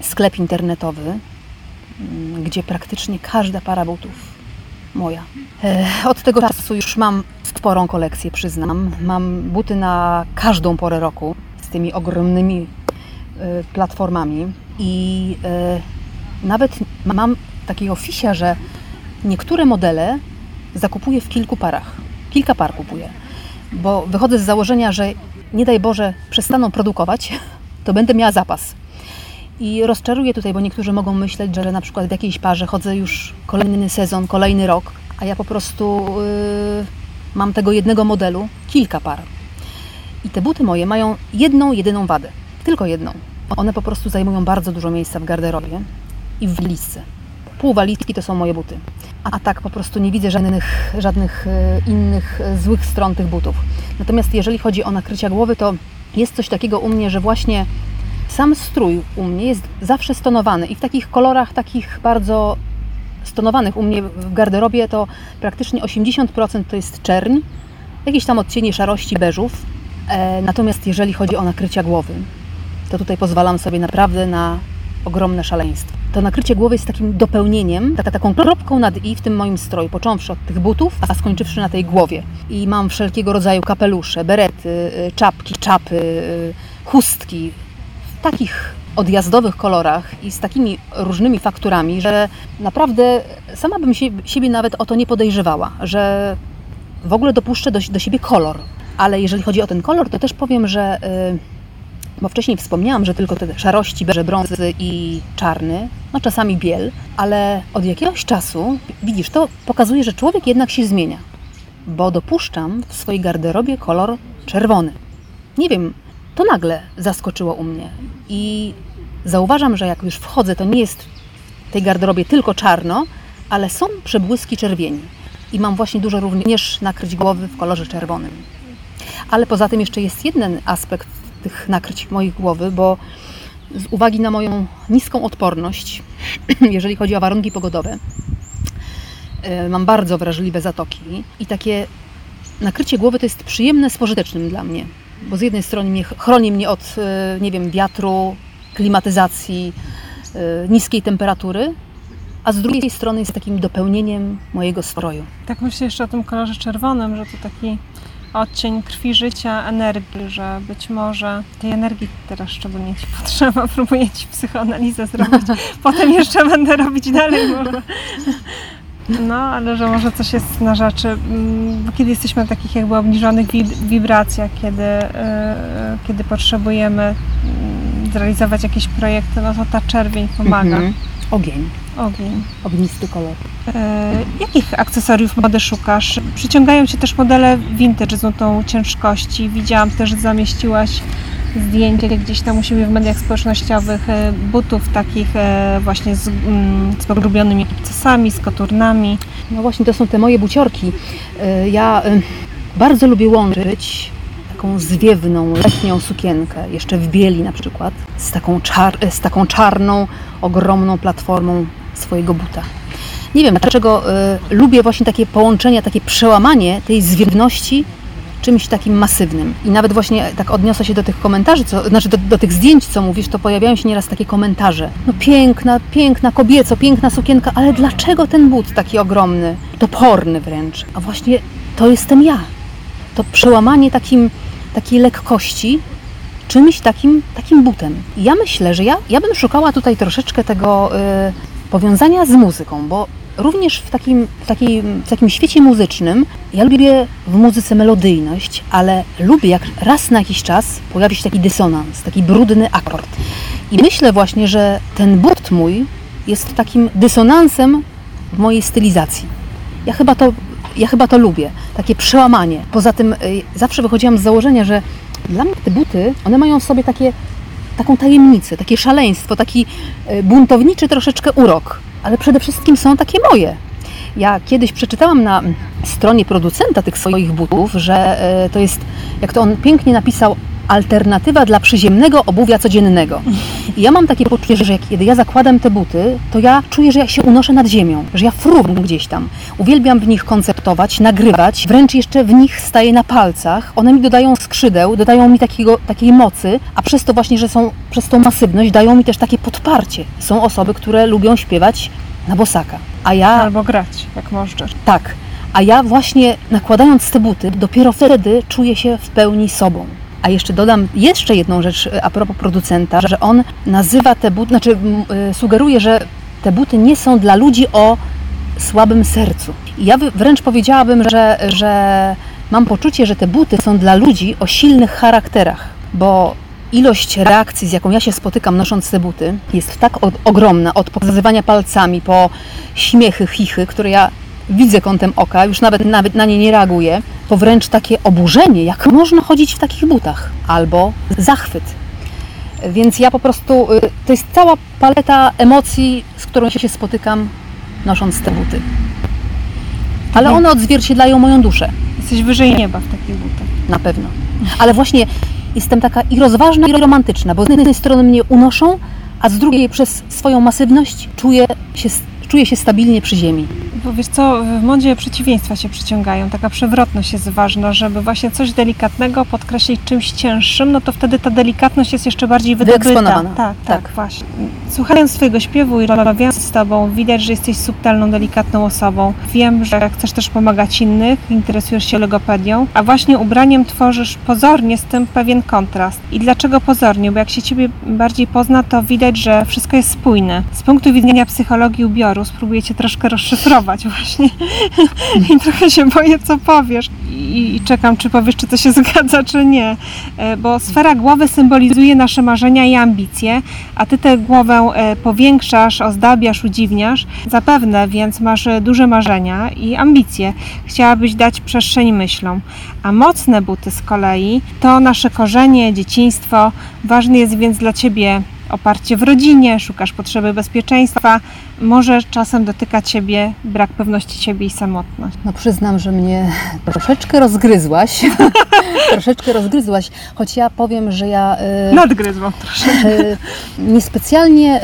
sklep internetowy, gdzie praktycznie każda para butów moja. E, od tego czasu już mam sporą kolekcję, przyznam. Mam buty na każdą porę roku z tymi ogromnymi y, platformami i y, nawet mam takiego fisia, że niektóre modele zakupuję w kilku parach. Kilka par kupuję, bo wychodzę z założenia, że nie daj Boże przestaną produkować, to będę miała zapas. I rozczaruję tutaj, bo niektórzy mogą myśleć, że na przykład w jakiejś parze chodzę już kolejny sezon, kolejny rok, a ja po prostu yy, mam tego jednego modelu kilka par. I te buty moje mają jedną, jedyną wadę. Tylko jedną. One po prostu zajmują bardzo dużo miejsca w garderobie i w walizce. Pół walizki to są moje buty. A tak po prostu nie widzę żadnych, żadnych e, innych e, złych stron tych butów. Natomiast jeżeli chodzi o nakrycia głowy, to jest coś takiego u mnie, że właśnie sam strój u mnie jest zawsze stonowany i w takich kolorach takich bardzo stonowanych. U mnie w garderobie to praktycznie 80% to jest czerń, jakieś tam odcienie szarości, beżów. E, natomiast jeżeli chodzi o nakrycia głowy, to tutaj pozwalam sobie naprawdę na ogromne szaleństwo. To nakrycie głowy jest takim dopełnieniem, taką kropką nad i w tym moim stroju, począwszy od tych butów, a skończywszy na tej głowie. I mam wszelkiego rodzaju kapelusze, berety, y, czapki, czapy, y, chustki w takich odjazdowych kolorach i z takimi różnymi fakturami, że naprawdę sama bym się, siebie nawet o to nie podejrzewała, że w ogóle dopuszczę do, do siebie kolor. Ale jeżeli chodzi o ten kolor, to też powiem, że yy, bo wcześniej wspomniałam, że tylko te szarości, beże, brązy i czarny, no czasami biel, ale od jakiegoś czasu, widzisz, to pokazuje, że człowiek jednak się zmienia, bo dopuszczam w swojej garderobie kolor czerwony. Nie wiem, to nagle zaskoczyło u mnie i zauważam, że jak już wchodzę, to nie jest w tej garderobie tylko czarno, ale są przebłyski czerwieni. I mam właśnie dużo również nakryć głowy w kolorze czerwonym. Ale poza tym jeszcze jest jeden aspekt tych nakryć mojej głowy, bo z uwagi na moją niską odporność, [CLEARS THROAT] jeżeli chodzi o warunki pogodowe, e, mam bardzo wrażliwe zatoki i takie nakrycie głowy to jest przyjemne z pożytecznym dla mnie, bo z jednej strony mnie, chroni mnie od, e, nie wiem, wiatru, klimatyzacji, e, niskiej temperatury, a z drugiej strony jest takim dopełnieniem mojego stroju. Tak myślę jeszcze o tym kolorze czerwonym, że to taki odcień krwi życia, energii, że być może tej energii teraz szczególnie Ci [LAUGHS] potrzeba. Próbuję Ci psychoanalizę zrobić. [LAUGHS] Potem jeszcze będę robić dalej. Może. No, ale że może coś jest na rzeczy. Mm, kiedy jesteśmy w takich jakby obniżonych wibracjach, kiedy, yy, kiedy potrzebujemy mm, zrealizować jakieś projekty, no to ta czerwień pomaga. Mhm. Ogień. Ogień. Ognisty kolor. E, jakich akcesoriów mody szukasz? Przyciągają Cię też modele vintage z nutą ciężkości. Widziałam też, że zamieściłaś zdjęcie gdzieś tam u siebie w mediach społecznościowych e, butów takich e, właśnie z, mm, z pogrubionymi z koturnami. No właśnie, to są te moje buciorki. Ja bardzo lubię łączyć taką zwiewną, letnią sukienkę, jeszcze w bieli na przykład, z taką, czar z taką czarną, ogromną platformą swojego buta. Nie wiem, dlaczego y, lubię właśnie takie połączenie, takie przełamanie tej zwiewności czymś takim masywnym. I nawet właśnie tak odniosę się do tych komentarzy, co, znaczy do, do, tych zdjęć, co mówisz, to pojawiają się nieraz takie komentarze. No piękna, piękna kobieco, piękna sukienka, ale dlaczego ten but taki ogromny, toporny wręcz? A właśnie to jestem ja. To przełamanie takim, takiej lekkości czymś takim, takim butem. I ja myślę, że ja, ja bym szukała tutaj troszeczkę tego y, powiązania z muzyką, bo również w takim, w, takim, w takim świecie muzycznym ja lubię w muzyce melodyjność, ale lubię jak raz na jakiś czas pojawi się taki dysonans, taki brudny akord. I myślę właśnie, że ten but mój jest takim dysonansem w mojej stylizacji. Ja chyba to, ja chyba to lubię, takie przełamanie. Poza tym y, zawsze wychodziłam z założenia, że Dla mnie te buty, one mają w sobie takie, taką tajemnicę, takie szaleństwo, taki e, buntowniczy troszeczkę urok, ale przede wszystkim są takie moje. Ja kiedyś przeczytałam na stronie producenta tych swoich butów, że e, to jest, jak to on pięknie napisał, alternatywa dla przyziemnego obuwia codziennego. I ja mam takie poczucie, że kiedy ja zakładam te buty, to ja czuję, że ja się unoszę nad ziemią, że ja fruwam gdzieś tam. Uwielbiam w nich konceptować, nagrywać, wręcz jeszcze w nich staję na palcach. One mi dodają skrzydeł, dodają mi takiego, takiej mocy, a przez to właśnie, że są, przez tą masywność dają mi też takie podparcie. Są osoby, które lubią śpiewać na bosaka. A ja Albo grać, jak możesz. tak. A ja właśnie nakładając te buty, dopiero wtedy czuję się w pełni sobą. A jeszcze dodam jeszcze jedną rzecz e, a propos producenta, że on nazywa te buty, znaczy y, sugeruje, że te buty nie są dla ludzi o słabym sercu. Ja wręcz powiedziałabym, że, że mam poczucie, że te buty są dla ludzi o silnych charakterach, bo ilość reakcji, z jaką ja się spotykam nosząc te buty, jest tak o- ogromna, od pokazywania palcami po śmiechy, chichy, które ja widzę kątem oka, już nawet, nawet na nie nie reaguję, po wręcz takie oburzenie, jak można chodzić w takich butach, albo zachwyt. Więc ja po prostu, y, to jest cała paleta emocji, z którą się spotykam nosząc te buty. Ale one odzwierciedlają moją duszę. Jesteś wyżej nieba w takich butach. Na pewno. Ale właśnie jestem taka i rozważna, i romantyczna, bo z jednej strony mnie unoszą, a z drugiej przez swoją masywność czuję się, czuję się stabilnie przy ziemi. Bo wiesz co, w modzie przeciwieństwa się przyciągają. Taka przewrotność jest ważna, żeby właśnie coś delikatnego podkreślić czymś cięższym, no to wtedy ta delikatność jest jeszcze bardziej wydobyta. Tak, tak, Tak. właśnie. Słuchając Twojego śpiewu i rozmawiając z Tobą, widać, że jesteś subtelną, delikatną osobą. Wiem, że chcesz też pomagać innych, interesujesz się logopedią, a właśnie ubraniem tworzysz pozornie z tym pewien kontrast. I dlaczego pozornie? Bo jak się Ciebie bardziej pozna, to widać, że wszystko jest spójne. Z punktu widzenia psychologii ubioru spróbuję Cię troszkę rozszyfrować właśnie [LAUGHS] i trochę się boję, co powiesz. I, I czekam, czy powiesz, czy to się [LAUGHS] zgadza, czy nie. E, Bo sfera głowy symbolizuje nasze marzenia i ambicje, a Ty tę głowę e, powiększasz, ozdabiasz, udziwniasz. Zapewne więc masz e, duże marzenia i ambicje. Chciałabyś dać przestrzeń myślom. A mocne buty z kolei to nasze korzenie, dzieciństwo. Ważny jest więc dla Ciebie oparcie w rodzinie, szukasz potrzeby bezpieczeństwa. Może czasem dotyka Ciebie brak pewności siebie i samotność. No przyznam, że mnie troszeczkę rozgryzłaś. [LAUGHS] troszeczkę rozgryzłaś, choć ja powiem, że ja y, Nadgryzłam troszkę. y, niespecjalnie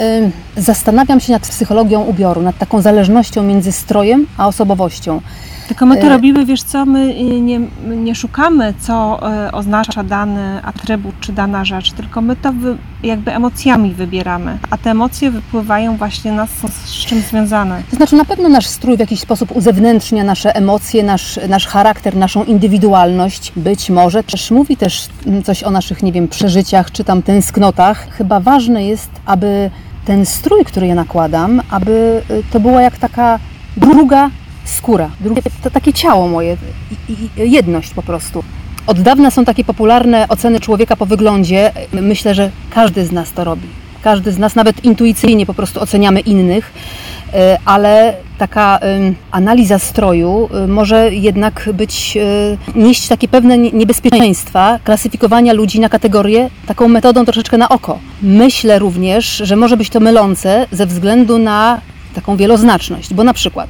y, zastanawiam się nad psychologią ubioru, nad taką zależnością między strojem a osobowością. Tylko my to E, robimy, wiesz co, my y, nie, nie szukamy, co y, oznacza dany atrybut czy dana rzecz, tylko my to wy, jakby emocjami wybieramy, a te emocje wypływają właśnie nas, są z czym związane. To znaczy na pewno nasz strój w jakiś sposób uzewnętrznia nasze emocje, nasz, nasz charakter, naszą indywidualność. Być może też mówi też coś o naszych, nie wiem, przeżyciach czy tam tęsknotach. Chyba ważne jest, aby ten strój, który ja nakładam, aby y, to była jak taka druga skóra, drugie, to takie ciało moje, jedność po prostu. Od dawna są takie popularne oceny człowieka po wyglądzie. Myślę, że każdy z nas to robi. Każdy z nas, nawet intuicyjnie po prostu oceniamy innych, e, ale taka analiza stroju e, może jednak być, e, nieść takie pewne nie- niebezpieczeństwa klasyfikowania ludzi na kategorie taką metodą troszeczkę na oko. Myślę również, że może być to mylące ze względu na taką wieloznaczność, bo na przykład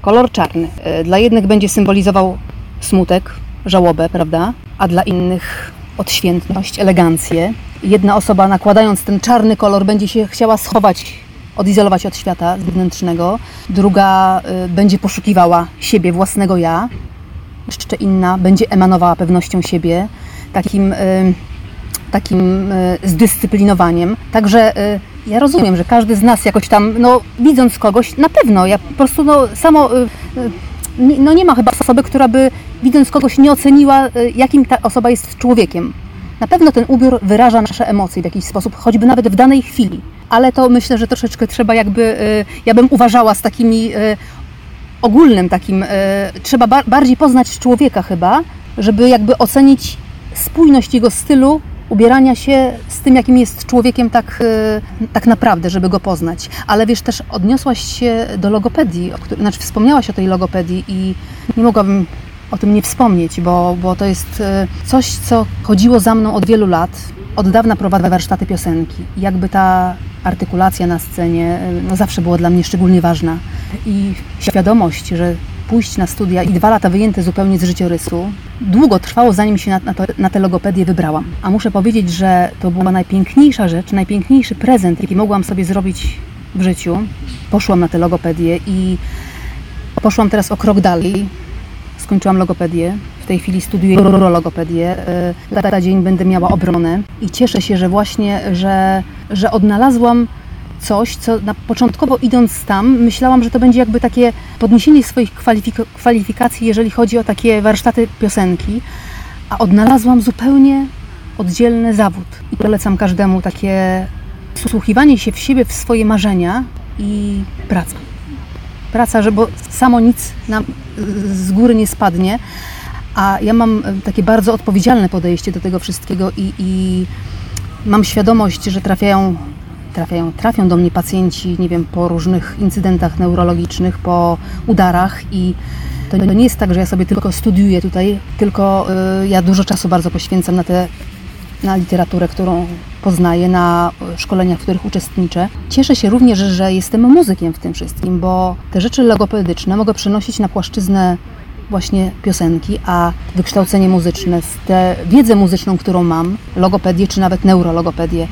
kolor czarny e, dla jednych będzie symbolizował smutek, żałobę, prawda? A dla innych odświętność, elegancję. Jedna osoba nakładając ten czarny kolor będzie się chciała schować, odizolować od świata zewnętrznego. Druga y, będzie poszukiwała siebie, własnego ja. Jeszcze inna będzie emanowała pewnością siebie, takim, y, takim zdyscyplinowaniem. Także ja rozumiem, że każdy z nas jakoś tam, no widząc kogoś, na pewno, ja po prostu no, samo, y, y, no nie ma chyba osoby, która by widząc kogoś nie oceniła, y, jakim ta osoba jest człowiekiem. Na pewno ten ubiór wyraża nasze emocje w jakiś sposób, choćby nawet w danej chwili. Ale to myślę, że troszeczkę trzeba jakby, ja bym uważała z takimi ogólnym takim, trzeba ba- bardziej poznać człowieka chyba, żeby jakby ocenić spójność jego stylu ubierania się z tym, jakim jest człowiekiem tak, y, tak naprawdę, żeby go poznać. Ale wiesz, też odniosłaś się do logopedii, o której, znaczy wspomniałaś o tej logopedii i nie mogłabym o tym nie wspomnieć, bo, bo to jest e, coś, co chodziło za mną od wielu lat. Od dawna prowadzę warsztaty piosenki. Jakby ta artykulacja na scenie e, no zawsze była dla mnie szczególnie ważna. I świadomość, że pójść na studia i dwa lata wyjęte zupełnie z życiorysu, długo trwało zanim się na, na, to, na tę logopedię wybrałam. A muszę powiedzieć, że to była najpiękniejsza rzecz, najpiękniejszy prezent, jaki mogłam sobie zrobić w życiu. Poszłam na tę logopedię i poszłam teraz o krok dalej. Skończyłam logopedię. W tej chwili studiuję logopedię. Lada dzień będę miała obronę i cieszę się, że właśnie, że, że odnalazłam coś, co na początkowo idąc tam, myślałam, że to będzie jakby takie podniesienie swoich kwalifik- kwalifikacji, jeżeli chodzi o takie warsztaty piosenki, a odnalazłam zupełnie oddzielny zawód. I polecam każdemu takie wsłuchiwanie się w siebie, w swoje marzenia i praca. Praca, że bo samo nic nam z góry nie spadnie, a ja mam takie bardzo odpowiedzialne podejście do tego wszystkiego i, i mam świadomość, że trafiają trafiają, trafią do mnie pacjenci, nie wiem, po różnych incydentach neurologicznych, po udarach i to nie jest tak, że ja sobie tylko studiuję tutaj, tylko y, ja dużo czasu bardzo poświęcam na tę na literaturę, którą poznaję, na szkoleniach, w których uczestniczę. Cieszę się również, że jestem muzykiem w tym wszystkim, bo te rzeczy logopedyczne mogę przenosić na płaszczyznę właśnie piosenki, a wykształcenie muzyczne, tę wiedzę muzyczną, którą mam, logopedię czy nawet neurologopedię.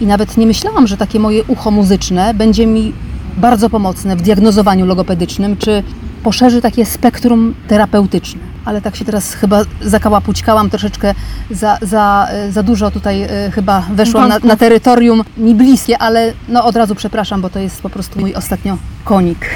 I nawet nie myślałam, że takie moje ucho muzyczne będzie mi bardzo pomocne w diagnozowaniu logopedycznym, czy poszerzy takie spektrum terapeutyczne. Ale tak się teraz chyba zakałapućkałam troszeczkę za, za, za dużo tutaj y, chyba weszłam na, na terytorium mi bliskie, ale no od razu przepraszam, bo to jest po prostu mój ostatnio konik.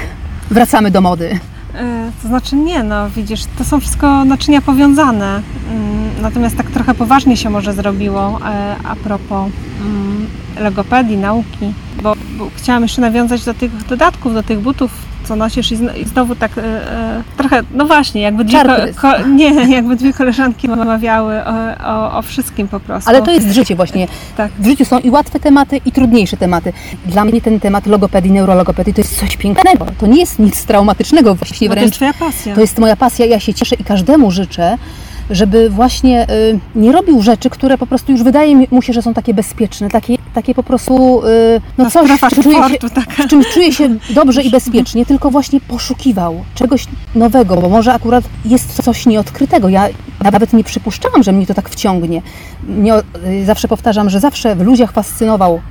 Wracamy do mody. E, to znaczy nie, no widzisz, to są wszystko naczynia powiązane. Mm, natomiast tak trochę poważnie się może zrobiło e, a propos mm, logopedii, nauki, bo, bo chciałam jeszcze nawiązać do tych dodatków, do tych butów, co nosisz i, i znowu tak e, e, trochę, no właśnie, jakby dwie, ko, ko, nie, [LAUGHS] jakby dwie koleżanki rozmawiały o, o, o, wszystkim po prostu. Ale to jest życie właśnie. Tak. W życiu są i łatwe tematy, i trudniejsze tematy. Dla mnie ten temat logopedii, neurologopedii to jest coś pięknego. To nie jest nic traumatycznego właściwie no, wręcz. To jest twoja pasja. To jest moja pasja, ja się cieszę i każdemu życzę, żeby właśnie y, nie robił rzeczy, które po prostu już wydaje mu się, że są takie bezpieczne, takie, takie po prostu y, no coś, w, czuje się, w czymś czuje się dobrze i [LAUGHS] bezpiecznie, tylko właśnie poszukiwał czegoś nowego, bo może akurat jest coś nieodkrytego. Ja nawet nie przypuszczałam, że mnie to tak wciągnie. Nie, y, zawsze powtarzam, że zawsze w ludziach fascynował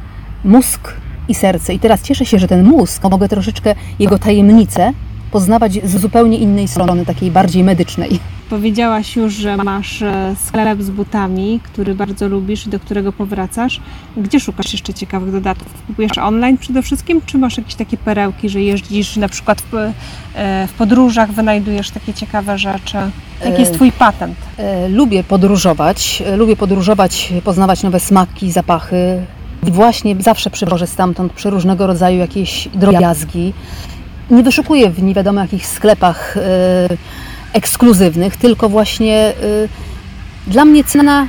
mózg i serce. I teraz cieszę się, że ten mózg, mogę troszeczkę jego tajemnice poznawać z zupełnie innej strony, takiej bardziej medycznej. Powiedziałaś już, że masz e, sklep z butami, który bardzo lubisz i do którego powracasz. Gdzie szukasz jeszcze ciekawych dodatków? Kupujesz online przede wszystkim, czy masz jakieś takie perełki, że jeździsz na przykład w, e, w podróżach, wynajdujesz takie ciekawe rzeczy? Jaki jest Twój patent? E, lubię podróżować, lubię podróżować, poznawać nowe smaki, zapachy. Właśnie zawsze przywożę stamtąd przeróżnego rodzaju jakieś drobiazgi. Nie wyszukuję w nie wiadomo jakich sklepach ekskluzywnych, tylko właśnie y, dla mnie cena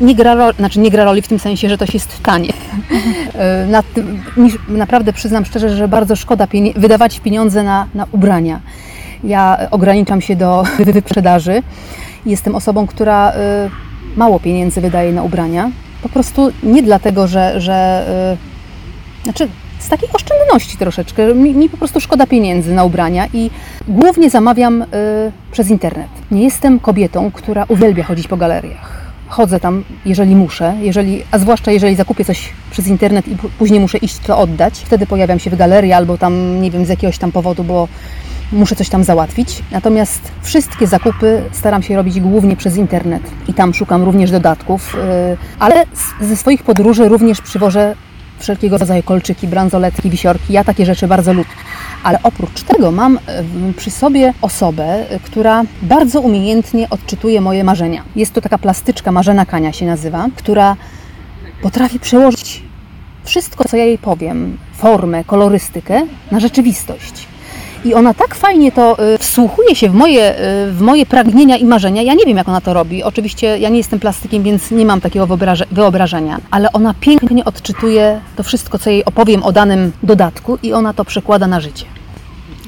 nie gra, roli, znaczy nie gra roli w tym sensie, że to jest tanie. [LAUGHS] Y, na tym, naprawdę przyznam szczerze, że bardzo szkoda pieni wydawać pieniądze na, na ubrania. Ja ograniczam się do [LAUGHS] wyprzedaży. Jestem osobą, która y, mało pieniędzy wydaje na ubrania. Po prostu nie dlatego, że, że y, znaczy z takiej oszczędności troszeczkę. Mi, mi, po prostu szkoda pieniędzy na ubrania i głównie zamawiam y, przez internet. Nie jestem kobietą, która uwielbia chodzić po galeriach. Chodzę tam, jeżeli muszę, jeżeli, a zwłaszcza jeżeli zakupię coś przez internet i później muszę iść to oddać. Wtedy pojawiam się w galerii albo tam, nie wiem, z jakiegoś tam powodu, bo muszę coś tam załatwić. Natomiast wszystkie zakupy staram się robić głównie przez internet i tam szukam również dodatków, y, ale ze swoich podróży również przywożę wszelkiego rodzaju kolczyki, bransoletki, wisiorki. Ja takie rzeczy bardzo lubię. Ale oprócz tego mam przy sobie osobę, która bardzo umiejętnie odczytuje moje marzenia. Jest to taka plastyczka, Marzena Kania się nazywa, która potrafi przełożyć wszystko, co ja jej powiem, formę, kolorystykę na rzeczywistość. I ona tak fajnie to y, wsłuchuje się w moje, y, w moje pragnienia i marzenia. Ja nie wiem, jak ona to robi. Oczywiście ja nie jestem plastykiem, więc nie mam takiego wyobrażenia, ale ona pięknie odczytuje to wszystko, co jej opowiem o danym dodatku i ona to przekłada na życie.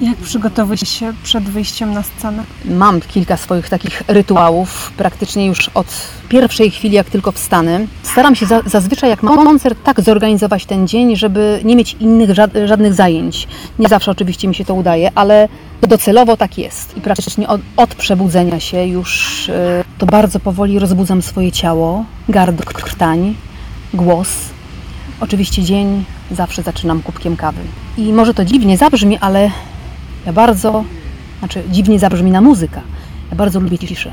Jak przygotowujesz się przed wyjściem na scenę? Mam kilka swoich takich rytuałów, praktycznie już od pierwszej chwili, jak tylko wstanę. Staram się za, zazwyczaj, jak mam koncert, tak zorganizować ten dzień, żeby nie mieć innych ża- żadnych zajęć. Nie zawsze oczywiście mi się to udaje, ale docelowo tak jest. I praktycznie od, od przebudzenia się już e, to bardzo powoli rozbudzam swoje ciało, gardło, krtań, głos. Oczywiście dzień zawsze zaczynam kubkiem kawy. I może to dziwnie zabrzmi, ale ja bardzo, znaczy dziwnie zabrzmi na muzyka. Ja bardzo lubię ciszę.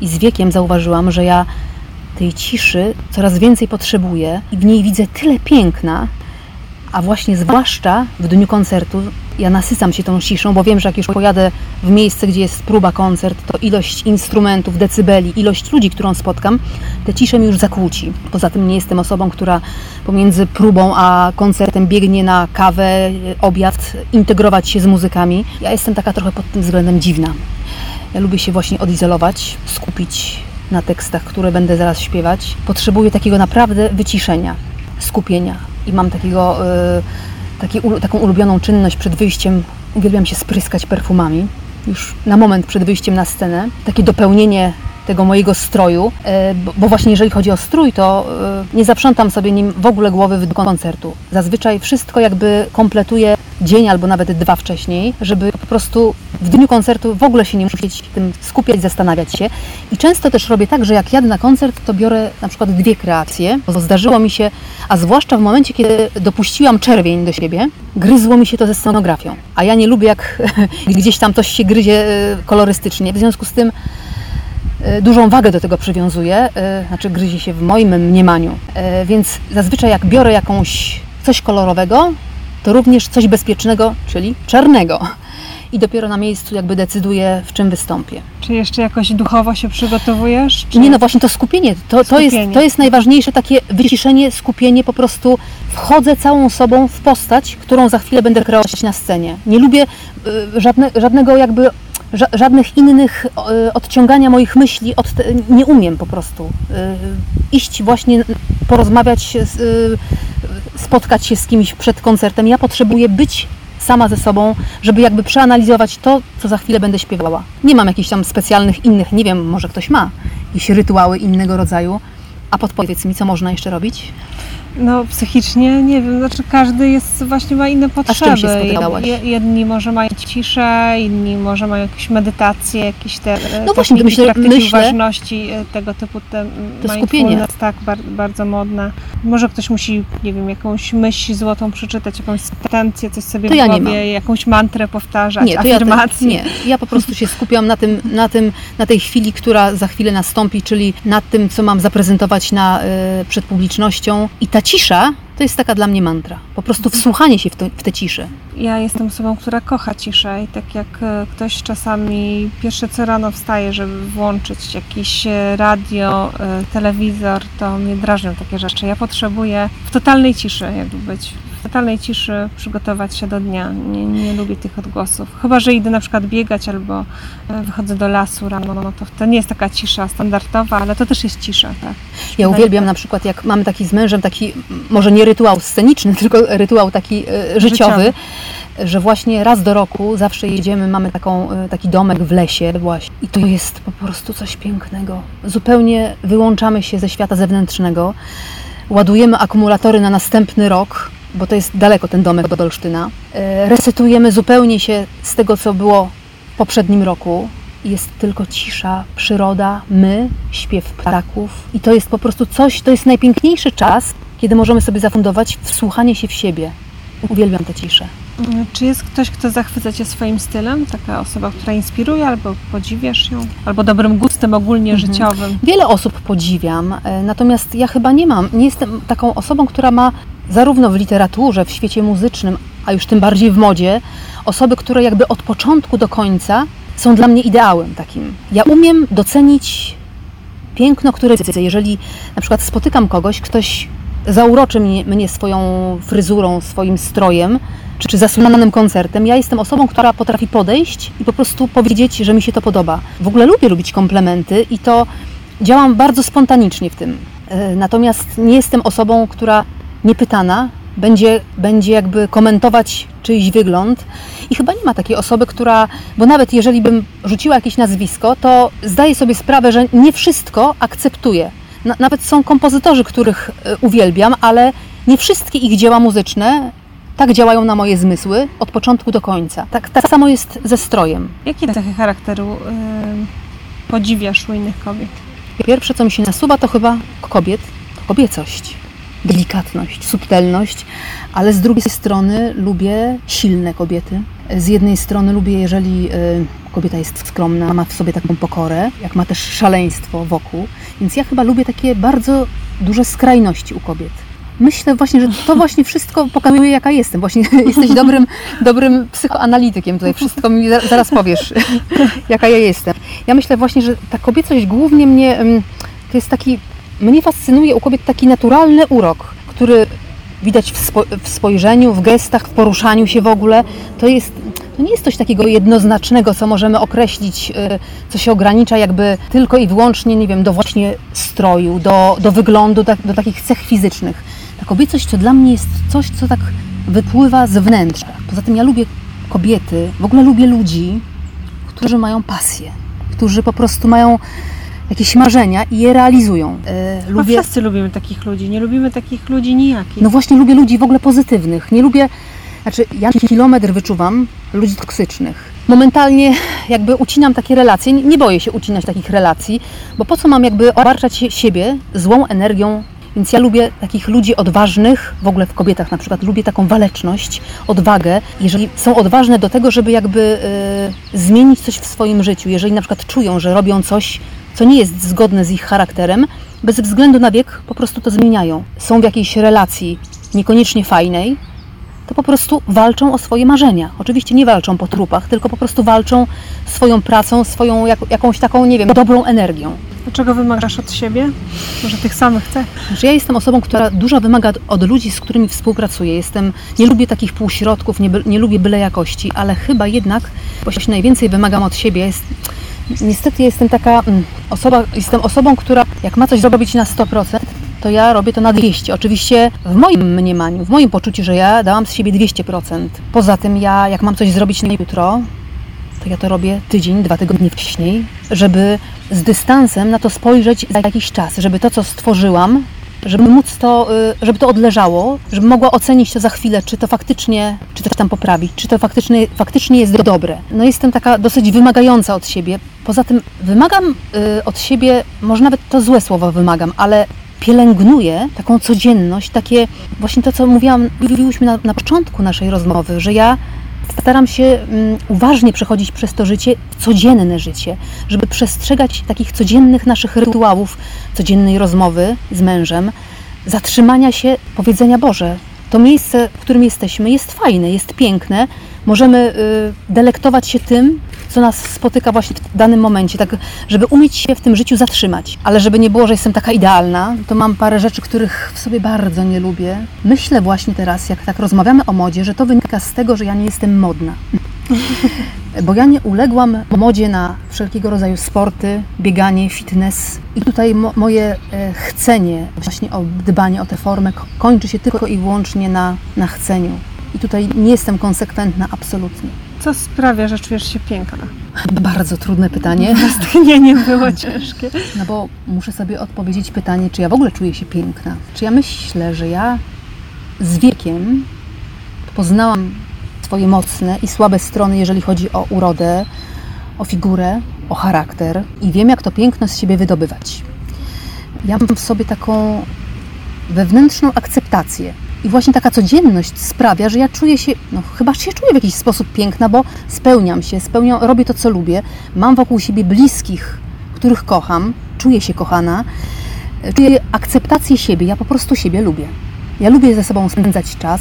I z wiekiem zauważyłam, że ja tej ciszy coraz więcej potrzebuję i w niej widzę tyle piękna, a właśnie zwłaszcza w dniu koncertu ja nasycam się tą ciszą, bo wiem, że jak już pojadę w miejsce, gdzie jest próba koncert, to ilość instrumentów, decybeli, ilość ludzi, którą spotkam, tę ciszę mi już zakłóci. Poza tym nie jestem osobą, która pomiędzy próbą a koncertem biegnie na kawę, obiad, integrować się z muzykami. Ja jestem taka trochę pod tym względem dziwna. Ja lubię się właśnie odizolować, skupić na tekstach, które będę zaraz śpiewać. Potrzebuję takiego naprawdę wyciszenia, skupienia. I mam takiego, y, taki, taką ulubioną czynność przed wyjściem. Uwielbiam się spryskać perfumami. Już na moment przed wyjściem na scenę. Takie dopełnienie tego mojego stroju, e, bo- właśnie jeżeli chodzi o strój, to e, nie zaprzątam sobie nim w ogóle głowy w koncertu. Zazwyczaj wszystko jakby kompletuje dzień albo nawet dwa wcześniej, żeby po prostu w dniu koncertu w ogóle się nie musieć tym skupiać, zastanawiać się. I często też robię tak, że jak jadę na koncert, to biorę na przykład dwie kreacje, bo zdarzyło mi się, a zwłaszcza w momencie, kiedy dopuściłam czerwień do siebie, gryzło mi się to ze scenografią. A ja nie lubię, jak [LAUGHS] gdzieś tam coś się gryzie e, kolorystycznie. W związku z tym dużą wagę do tego przywiązuję, e, znaczy gryzie się w moim mniemaniu. E, Więc zazwyczaj jak biorę jakąś coś kolorowego, to również coś bezpiecznego, czyli czarnego. I dopiero na miejscu jakby decyduję, w czym wystąpię. Czy jeszcze jakoś duchowo się przygotowujesz? Czy... Nie, no właśnie to skupienie, to, to, jest, to jest najważniejsze takie wyciszenie, skupienie, po prostu wchodzę całą sobą w postać, którą za chwilę będę kreować na scenie. Nie lubię y, żadne, żadnego jakby, żadnych innych y, odciągania moich myśli, od te, nie umiem po prostu. Y, iść właśnie, porozmawiać, y, spotkać się z kimś przed koncertem. Ja potrzebuję być sama ze sobą, żeby jakby przeanalizować to, co za chwilę będę śpiewała. Nie mam jakichś tam specjalnych innych, nie wiem, może ktoś ma jakieś rytuały innego rodzaju. A podpowiedz mi, co można jeszcze robić? No psychicznie, nie wiem, znaczy każdy jest, właśnie ma inne czym potrzeby. się spotykałaś? Je- Jedni może mają ciszę, inni może mają jakieś medytacje, jakieś te No właśnie, techniki, myślę- praktyki myślę- uważności, e, tego typu te To skupienie. tak, bar, bardzo modne. Może ktoś musi, nie wiem, jakąś myśl złotą przeczytać, jakąś sentencję, coś sobie To ja głowie, jakąś mantrę powtarzać, Nie, to ja, afirmacje. nie, ja po prostu się skupiam na tym, na tym, na tej chwili, która za chwilę nastąpi, czyli nad tym, co mam zaprezentować na, y, przed publicznością. I ta cisza to jest taka dla mnie mantra. Po prostu wsłuchanie się w, to, w tę ciszę. Ja jestem osobą, która kocha ciszę i tak jak e, ktoś czasami pierwsze co rano wstaje, żeby włączyć jakieś e, radio, e, telewizor, to mnie drażnią takie rzeczy. Ja potrzebuję w totalnej ciszy jakby być. Totalnej ciszy przygotować się do dnia. Nie, nie lubię tych odgłosów. Chyba, że idę na przykład biegać albo e, wychodzę do lasu rano, no to to nie jest taka cisza standardowa, ale to też jest cisza, tak. Ja uwielbiam na przykład, jak mamy taki z mężem, taki może nie rytuał sceniczny, [LAUGHS] tylko rytuał taki e, życiowy, Życiowy. że właśnie raz do roku zawsze jedziemy, mamy taką, e, taki domek w lesie właśnie. I to jest po prostu coś pięknego. Zupełnie wyłączamy się ze świata zewnętrznego, ładujemy akumulatory na następny rok, bo to jest daleko ten domek do Olsztyna. E, Resetujemy zupełnie się z tego, co było w poprzednim roku. Jest tylko cisza, przyroda, my, śpiew ptaków. I to jest po prostu coś, to jest najpiękniejszy czas, kiedy możemy sobie zafundować wsłuchanie się w siebie. Uwielbiam tę ciszę. Mm, Czy jest ktoś, kto zachwyca Cię swoim stylem? Taka osoba, która inspiruje, albo podziwiasz ją? Albo dobrym gustem ogólnie Mhm. życiowym? Wiele osób podziwiam, e, natomiast ja chyba nie mam, nie jestem taką osobą, która ma zarówno w literaturze, w świecie muzycznym, a już tym bardziej w modzie, osoby, które jakby od początku do końca są dla mnie ideałem takim. Ja umiem docenić piękno, które widzę. Jeżeli na przykład spotykam kogoś, ktoś zauroczy mnie, mnie swoją fryzurą, swoim strojem, czy, czy zasłuchanym koncertem, ja jestem osobą, która potrafi podejść i po prostu powiedzieć, że mi się to podoba. W ogóle lubię lubić komplementy i to działam bardzo spontanicznie w tym. E, Natomiast nie jestem osobą, która niepytana będzie, będzie jakby komentować czyjś wygląd. I chyba nie ma takiej osoby, która, bo nawet jeżeli bym rzuciła jakieś nazwisko, to zdaję sobie sprawę, że nie wszystko akceptuję. Na, nawet są kompozytorzy, których e, uwielbiam, ale nie wszystkie ich dzieła muzyczne tak działają na moje zmysły od początku do końca. Tak, tak samo jest ze strojem. Jakie cechy charakteru y, podziwiasz u innych kobiet? Pierwsze, co mi się nasuwa, to chyba kobiet, to kobiecość, delikatność, subtelność, ale z drugiej strony lubię silne kobiety. Z jednej strony lubię, jeżeli y, kobieta jest skromna, ma w sobie taką pokorę, jak ma też szaleństwo wokół, więc ja chyba lubię takie bardzo duże skrajności u kobiet. Myślę właśnie, że to właśnie wszystko pokazuje, jaka jestem. Właśnie [LAUGHS] jesteś dobrym, dobrym psychoanalitykiem. Tutaj wszystko mi za- zaraz powiesz, [LAUGHS] jaka ja jestem. Ja myślę właśnie, że ta kobiecość głównie mnie, to jest taki, mnie fascynuje u kobiet taki naturalny urok, który widać w, spo, w spojrzeniu, w gestach, w poruszaniu się w ogóle. To jest, to nie jest coś takiego jednoznacznego, co możemy określić, y, co się ogranicza jakby tylko i wyłącznie, nie wiem, do właśnie stroju, do, do wyglądu, do, do takich cech fizycznych. Ta kobiecość to dla mnie jest coś, co tak wypływa z wnętrza. Poza tym ja lubię kobiety, w ogóle lubię ludzi, którzy mają pasję, którzy po prostu mają jakieś marzenia i je realizują. Chyba lubię, wszyscy lubimy takich ludzi, nie lubimy takich ludzi nijakich. no właśnie lubię ludzi w ogóle pozytywnych. Nie lubię, znaczy ja kilometr wyczuwam ludzi toksycznych. Momentalnie jakby ucinam takie relacje, nie, boję się ucinać takich relacji, bo po co mam jakby obarczać siebie złą energią więc ja lubię takich ludzi odważnych, w ogóle w kobietach na przykład, lubię taką waleczność, odwagę. Jeżeli są odważne do tego, żeby jakby e, zmienić coś w swoim życiu, jeżeli na przykład czują, że robią coś, co nie jest zgodne z ich charakterem, bez względu na wiek po prostu to zmieniają. Są w jakiejś relacji niekoniecznie fajnej, to po prostu walczą o swoje marzenia. Oczywiście nie walczą po trupach, tylko po prostu walczą swoją pracą, swoją jak, jakąś taką, nie wiem, dobrą energią. Dlaczego wymagasz od siebie? Może tych samych cech? Że ja jestem osobą, która dużo wymaga od ludzi, z którymi współpracuję. Jestem, nie lubię takich półśrodków, nie, nie lubię byle jakości, ale chyba jednak właśnie najwięcej wymagam od siebie. Jest, niestety jestem taka mm, osoba, jestem osobą, która jak ma coś zrobić na 100%, to ja robię to na 200. Oczywiście w moim mniemaniu, w moim poczuciu, że ja dałam z siebie 200%. Poza tym ja, jak mam coś zrobić na jutro, to ja to robię tydzień, dwa tygodnie wcześniej, żeby z dystansem na to spojrzeć za jakiś czas, żeby to, co stworzyłam, żeby móc to, y, żeby to odleżało, żeby mogła ocenić to za chwilę, czy to faktycznie, czy coś tam poprawić, czy to faktycznie, faktycznie jest dobre. No jestem taka dosyć wymagająca od siebie. Poza tym wymagam y, od siebie, może nawet to złe słowo wymagam, ale pielęgnuję taką codzienność, takie właśnie to, co mówiłam, mówiłyśmy na, na początku naszej rozmowy, że ja staram się mm, uważnie przechodzić przez to życie, codzienne życie, żeby przestrzegać takich codziennych naszych rytuałów, codziennej rozmowy z mężem, zatrzymania się, powiedzenia Boże, to miejsce, w którym jesteśmy jest fajne, jest piękne, możemy y, delektować się tym, co nas spotyka właśnie w danym momencie, tak żeby umieć się w tym życiu zatrzymać. Ale żeby nie było, że jestem taka idealna, to mam parę rzeczy, których w sobie bardzo nie lubię. Myślę właśnie teraz, jak tak rozmawiamy o modzie, że to wynika z tego, że ja nie jestem modna. [LAUGHS] Bo ja nie uległam modzie na wszelkiego rodzaju sporty, bieganie, fitness. I tutaj mo moje e, chcenie, właśnie o dbanie o tę formę, ko- kończy się tylko i wyłącznie na, na chceniu. I tutaj nie jestem konsekwentna absolutnie. Co sprawia, że czujesz się piękna? Bardzo trudne pytanie, [LAUGHS] Tchnieniem było ciężkie. no bo muszę sobie odpowiedzieć pytanie, czy ja w ogóle czuję się piękna. Czy ja myślę, że ja z wiekiem poznałam swoje mocne i słabe strony, jeżeli chodzi o urodę, o figurę, o charakter i wiem, jak to piękno z siebie wydobywać. Ja mam w sobie taką wewnętrzną akceptację. I właśnie taka codzienność sprawia, że ja czuję się, no chyba się czuję w jakiś sposób piękna, bo spełniam się, spełniam, robię to, co lubię, mam wokół siebie bliskich, których kocham, czuję się kochana, czuję akceptację siebie, ja po prostu siebie lubię. Ja lubię ze sobą spędzać czas,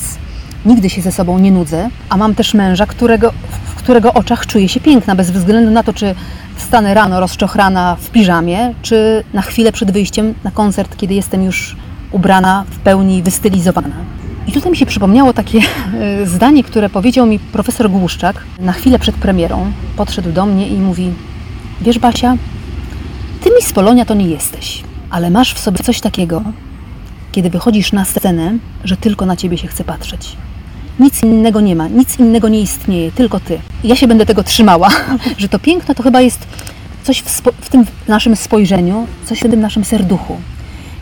nigdy się ze sobą nie nudzę, a mam też męża, którego, w którego oczach czuję się piękna, bez względu na to, czy wstanę rano rozczochrana w piżamie, czy na chwilę przed wyjściem na koncert, kiedy jestem już ubrana, w pełni wystylizowana. I tutaj mi się przypomniało takie [LAUGHS] e, zdanie, które powiedział mi profesor Głuszczak na chwilę przed premierą. Podszedł do mnie i mówi: Wiesz, Basia, ty mi z Polonia to nie jesteś, ale masz w sobie coś takiego, kiedy wychodzisz na scenę, że tylko na ciebie się chce patrzeć. Nic innego nie ma, nic innego nie istnieje, tylko ty. I ja się będę tego trzymała, [LAUGHS] że to piękno to chyba jest coś w, w tym naszym spojrzeniu, coś w tym naszym serduchu.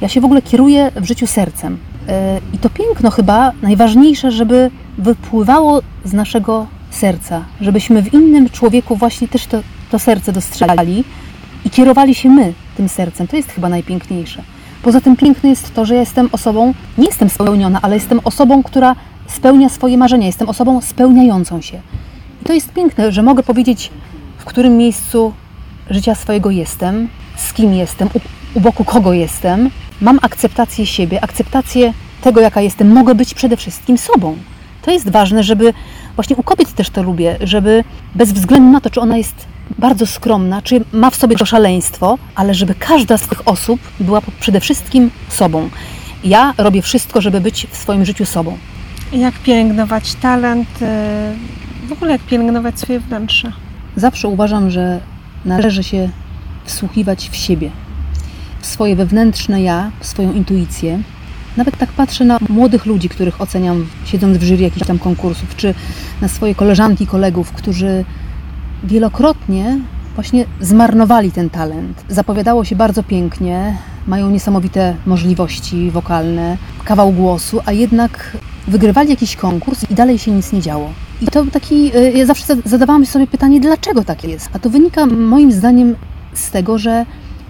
Ja się w ogóle kieruję w życiu sercem. Yy, I to piękno chyba najważniejsze, żeby wypływało z naszego serca, żebyśmy w innym człowieku właśnie też to, to serce dostrzegali i kierowali się my tym sercem. To jest chyba najpiękniejsze. Poza tym piękne jest to, że ja jestem osobą, nie jestem spełniona, ale jestem osobą, która spełnia swoje marzenia, jestem osobą spełniającą się. I to jest piękne, że mogę powiedzieć, w którym miejscu życia swojego jestem, z kim jestem, u, u boku kogo jestem. Mam akceptację siebie, akceptację tego, jaka jestem. Mogę być przede wszystkim sobą. To jest ważne, żeby właśnie u kobiet też to lubię, żeby bez względu na to, czy ona jest bardzo skromna, czy ma w sobie to szaleństwo, ale żeby każda z tych osób była przede wszystkim sobą. Ja robię wszystko, żeby być w swoim życiu sobą. Jak pielęgnować talent, y, w ogóle jak pielęgnować swoje wnętrze? Zawsze uważam, że należy się wsłuchiwać w siebie, swoje wewnętrzne ja, swoją intuicję. Nawet tak patrzę na młodych ludzi, których oceniam siedząc w jury jakichś tam konkursów, czy na swoje koleżanki, kolegów, którzy wielokrotnie właśnie zmarnowali ten talent. Zapowiadało się bardzo pięknie, mają niesamowite możliwości wokalne, kawał głosu, a jednak wygrywali jakiś konkurs i dalej się nic nie działo. I to taki, y, ja zawsze zadawałam sobie pytanie, dlaczego tak jest? A to wynika moim zdaniem z tego, że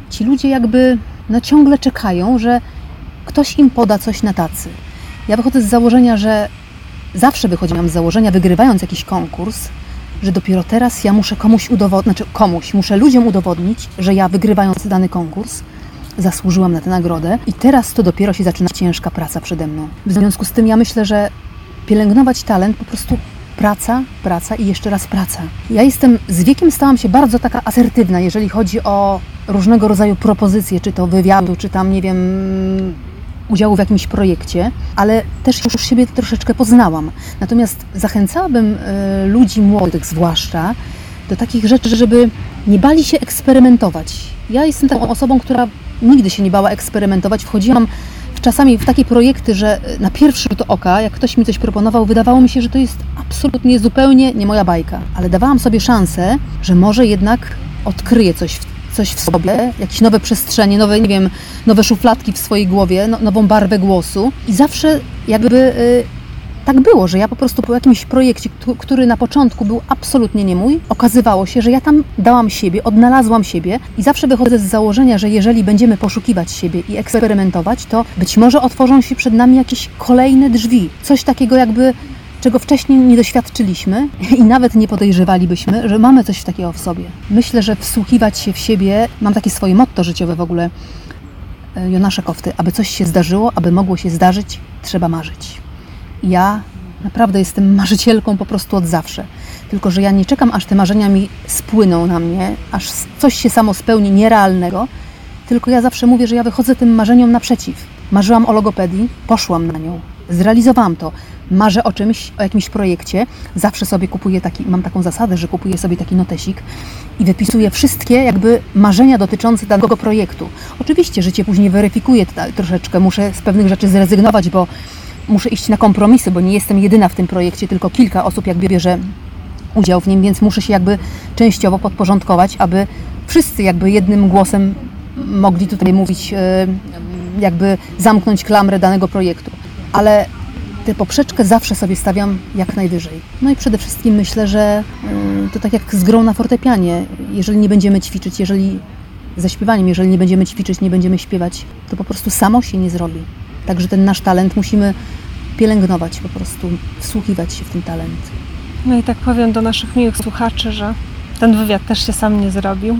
ci ludzie jakby no, ciągle czekają, że ktoś im poda coś na tacy. Ja wychodzę z założenia, że zawsze wychodziłam z założenia, wygrywając jakiś konkurs, że dopiero teraz ja muszę komuś udowodnić, znaczy komuś, muszę ludziom udowodnić, że ja wygrywając dany konkurs zasłużyłam na tę nagrodę i teraz to dopiero się zaczyna ciężka praca przede mną. W związku z tym ja myślę, że pielęgnować talent po prostu praca, praca i jeszcze raz praca. Ja jestem, z wiekiem stałam się bardzo taka asertywna, jeżeli chodzi o różnego rodzaju propozycje, czy to wywiadu, czy tam, nie wiem, udziału w jakimś projekcie, ale też już siebie troszeczkę poznałam. Natomiast zachęcałabym y, ludzi młodych zwłaszcza do takich rzeczy, żeby nie bali się eksperymentować. Ja jestem taką osobą, która nigdy się nie bała eksperymentować. Wchodziłam czasami w takie projekty, że na pierwszy rzut oka, jak ktoś mi coś proponował, wydawało mi się, że to jest absolutnie zupełnie nie moja bajka. Ale dawałam sobie szansę, że może jednak odkryję coś coś w sobie, jakieś nowe przestrzenie, nowe, nie wiem, nowe szufladki w swojej głowie, no, nową barwę głosu. I zawsze jakby y, tak było, że ja po prostu po jakimś projekcie, który na początku był absolutnie nie mój, okazywało się, że ja tam dałam siebie, odnalazłam siebie i zawsze wychodzę z założenia, że jeżeli będziemy poszukiwać siebie i eksperymentować, to być może otworzą się przed nami jakieś kolejne drzwi. Coś takiego jakby czego wcześniej nie doświadczyliśmy i nawet nie podejrzewalibyśmy, że mamy coś takiego w sobie. Myślę, że wsłuchiwać się w siebie, mam takie swoje motto życiowe w ogóle, e, Jonasza Kofty, aby coś się zdarzyło, aby mogło się zdarzyć, trzeba marzyć. Ja naprawdę jestem marzycielką po prostu od zawsze. Tylko, że ja nie czekam, aż te marzenia mi spłyną na mnie, aż coś się samo spełni nierealnego, tylko ja zawsze mówię, że ja wychodzę tym marzeniom naprzeciw. Marzyłam o logopedii, poszłam na nią, zrealizowałam to marzę o czymś, o jakimś projekcie, zawsze sobie kupuję taki, mam taką zasadę, że kupuję sobie taki notesik i wypisuję wszystkie jakby marzenia dotyczące danego projektu. Oczywiście życie później weryfikuje troszeczkę, muszę z pewnych rzeczy zrezygnować, bo muszę iść na kompromisy, bo nie jestem jedyna w tym projekcie, tylko kilka osób jakby bierze udział w nim, więc muszę się jakby częściowo podporządkować, aby wszyscy jakby jednym głosem mogli tutaj mówić, e, jakby zamknąć klamrę danego projektu. Ale tę poprzeczkę zawsze sobie stawiam jak najwyżej. No i przede wszystkim myślę, że y, to tak jak z grą na fortepianie. Jeżeli nie będziemy ćwiczyć, jeżeli ze śpiewaniem, jeżeli nie będziemy ćwiczyć, nie będziemy śpiewać, to po prostu samo się nie zrobi. Także ten nasz talent musimy pielęgnować, po prostu wsłuchiwać się w ten talent. No i tak powiem do naszych miłych słuchaczy, że ten wywiad też się sam nie zrobił,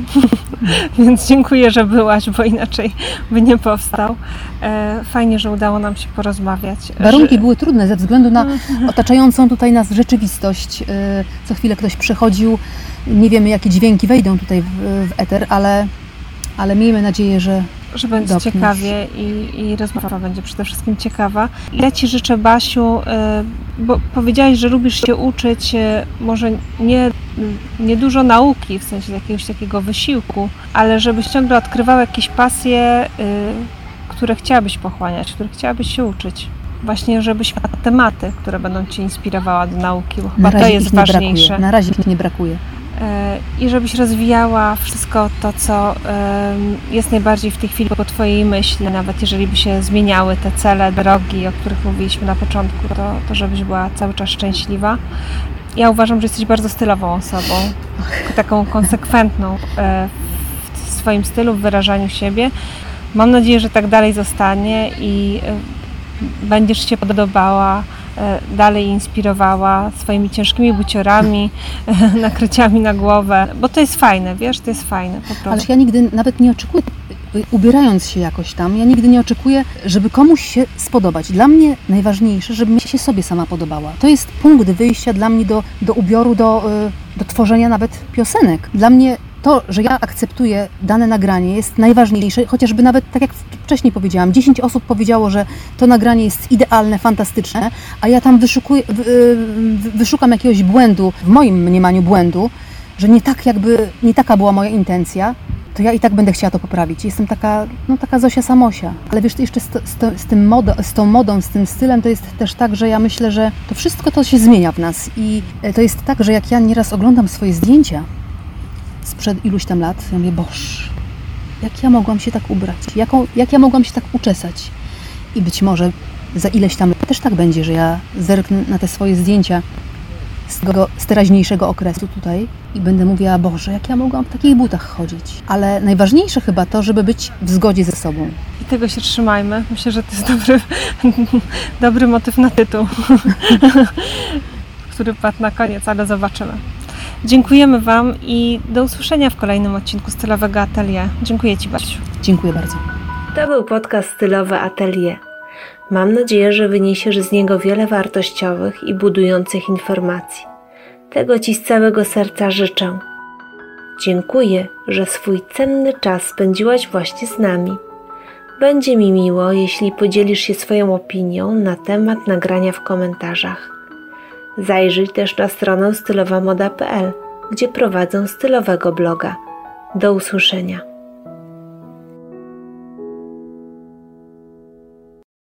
[LAUGHS] więc dziękuję, że byłaś, bo inaczej by nie powstał. E, fajnie, że udało nam się porozmawiać. Warunki że... były trudne ze względu na otaczającą tutaj nas rzeczywistość. E, co chwilę ktoś przechodził, nie wiemy jakie dźwięki wejdą tutaj w, w eter, ale, ale miejmy nadzieję, że że będzie Dopniesz. ciekawie i, i rozmowa będzie przede wszystkim ciekawa. Ja Ci życzę, Basiu, e, bo powiedziałaś, że lubisz się uczyć, e, może nie, nie dużo nauki, w sensie jakiegoś takiego wysiłku, ale żebyś ciągle odkrywał jakieś pasje, e, które chciałabyś pochłaniać, które chciałabyś się uczyć. Właśnie, żebyś miała tematy, które będą Cię inspirowała do nauki, bo chyba to jest ważniejsze. Brakuje. Na razie ich nie brakuje. E, I żebyś rozwijała wszystko to, co jest najbardziej w tej chwili po Twojej myśli, nawet jeżeli by się zmieniały te cele, drogi, o których mówiliśmy na początku, to, to żebyś była cały czas szczęśliwa. Ja uważam, że jesteś bardzo stylową osobą, taką konsekwentną e, w swoim stylu, w wyrażaniu siebie. Mam nadzieję, że tak dalej zostanie i e, będziesz się podobała, e, dalej inspirowała swoimi ciężkimi buciorami, [LAUGHS] nakryciami na głowę, bo to jest fajne, wiesz, to jest fajne po prostu. Ale ja nigdy nawet nie oczekuję, ubierając się jakoś tam, ja nigdy nie oczekuję, żeby komuś się spodobać. Dla mnie najważniejsze, żeby mi się sobie sama podobała. To jest punkt wyjścia dla mnie do, do ubioru, do, e, do tworzenia nawet piosenek. Dla mnie to, że ja akceptuję dane nagranie jest najważniejsze, chociażby nawet tak jak wcześniej powiedziałam, 10 osób powiedziało, że to nagranie jest idealne, fantastyczne, a ja tam wyszukuję, wyszukam jakiegoś błędu, w moim mniemaniu błędu, że nie tak jakby, nie taka była moja intencja, to ja i tak będę chciała to poprawić. Jestem taka, no taka Zosia Samosia. Ale wiesz, jeszcze z, z, z, tym z tą modą, z tym stylem, to jest też tak, że ja myślę, że to wszystko to się zmienia w nas. I e, to jest tak, że jak ja nieraz oglądam swoje zdjęcia, sprzed iluś tam lat, ja mówię, boż, jak ja mogłam się tak ubrać? Jaką, jak ja mogłam się tak uczesać? I być może za ileś tam lat też tak będzie, że ja zerknę na te swoje zdjęcia z, tego, z teraźniejszego okresu tutaj i będę mówiła, Boże, jak ja mogłam w takich butach chodzić. Ale najważniejsze chyba to, żeby być w zgodzie ze sobą. I tego się trzymajmy. Myślę, że to jest dobry, [LAUGHS] dobry motyw na tytuł, [LAUGHS] który padł na koniec, ale zobaczymy. Dziękujemy Wam i do usłyszenia w kolejnym odcinku Stylowego Atelier. Dziękuję Ci bardzo. Dziękuję bardzo. To był podcast Stylowe Atelier. Mam nadzieję, że wyniesiesz z niego wiele wartościowych i budujących informacji. Tego Ci z całego serca życzę. Dziękuję, że swój cenny czas spędziłaś właśnie z nami. Będzie mi miło, jeśli podzielisz się swoją opinią na temat nagrania w komentarzach. Zajrzyj też na stronę stylowamoda.pl, gdzie prowadzę stylowego bloga. Do usłyszenia.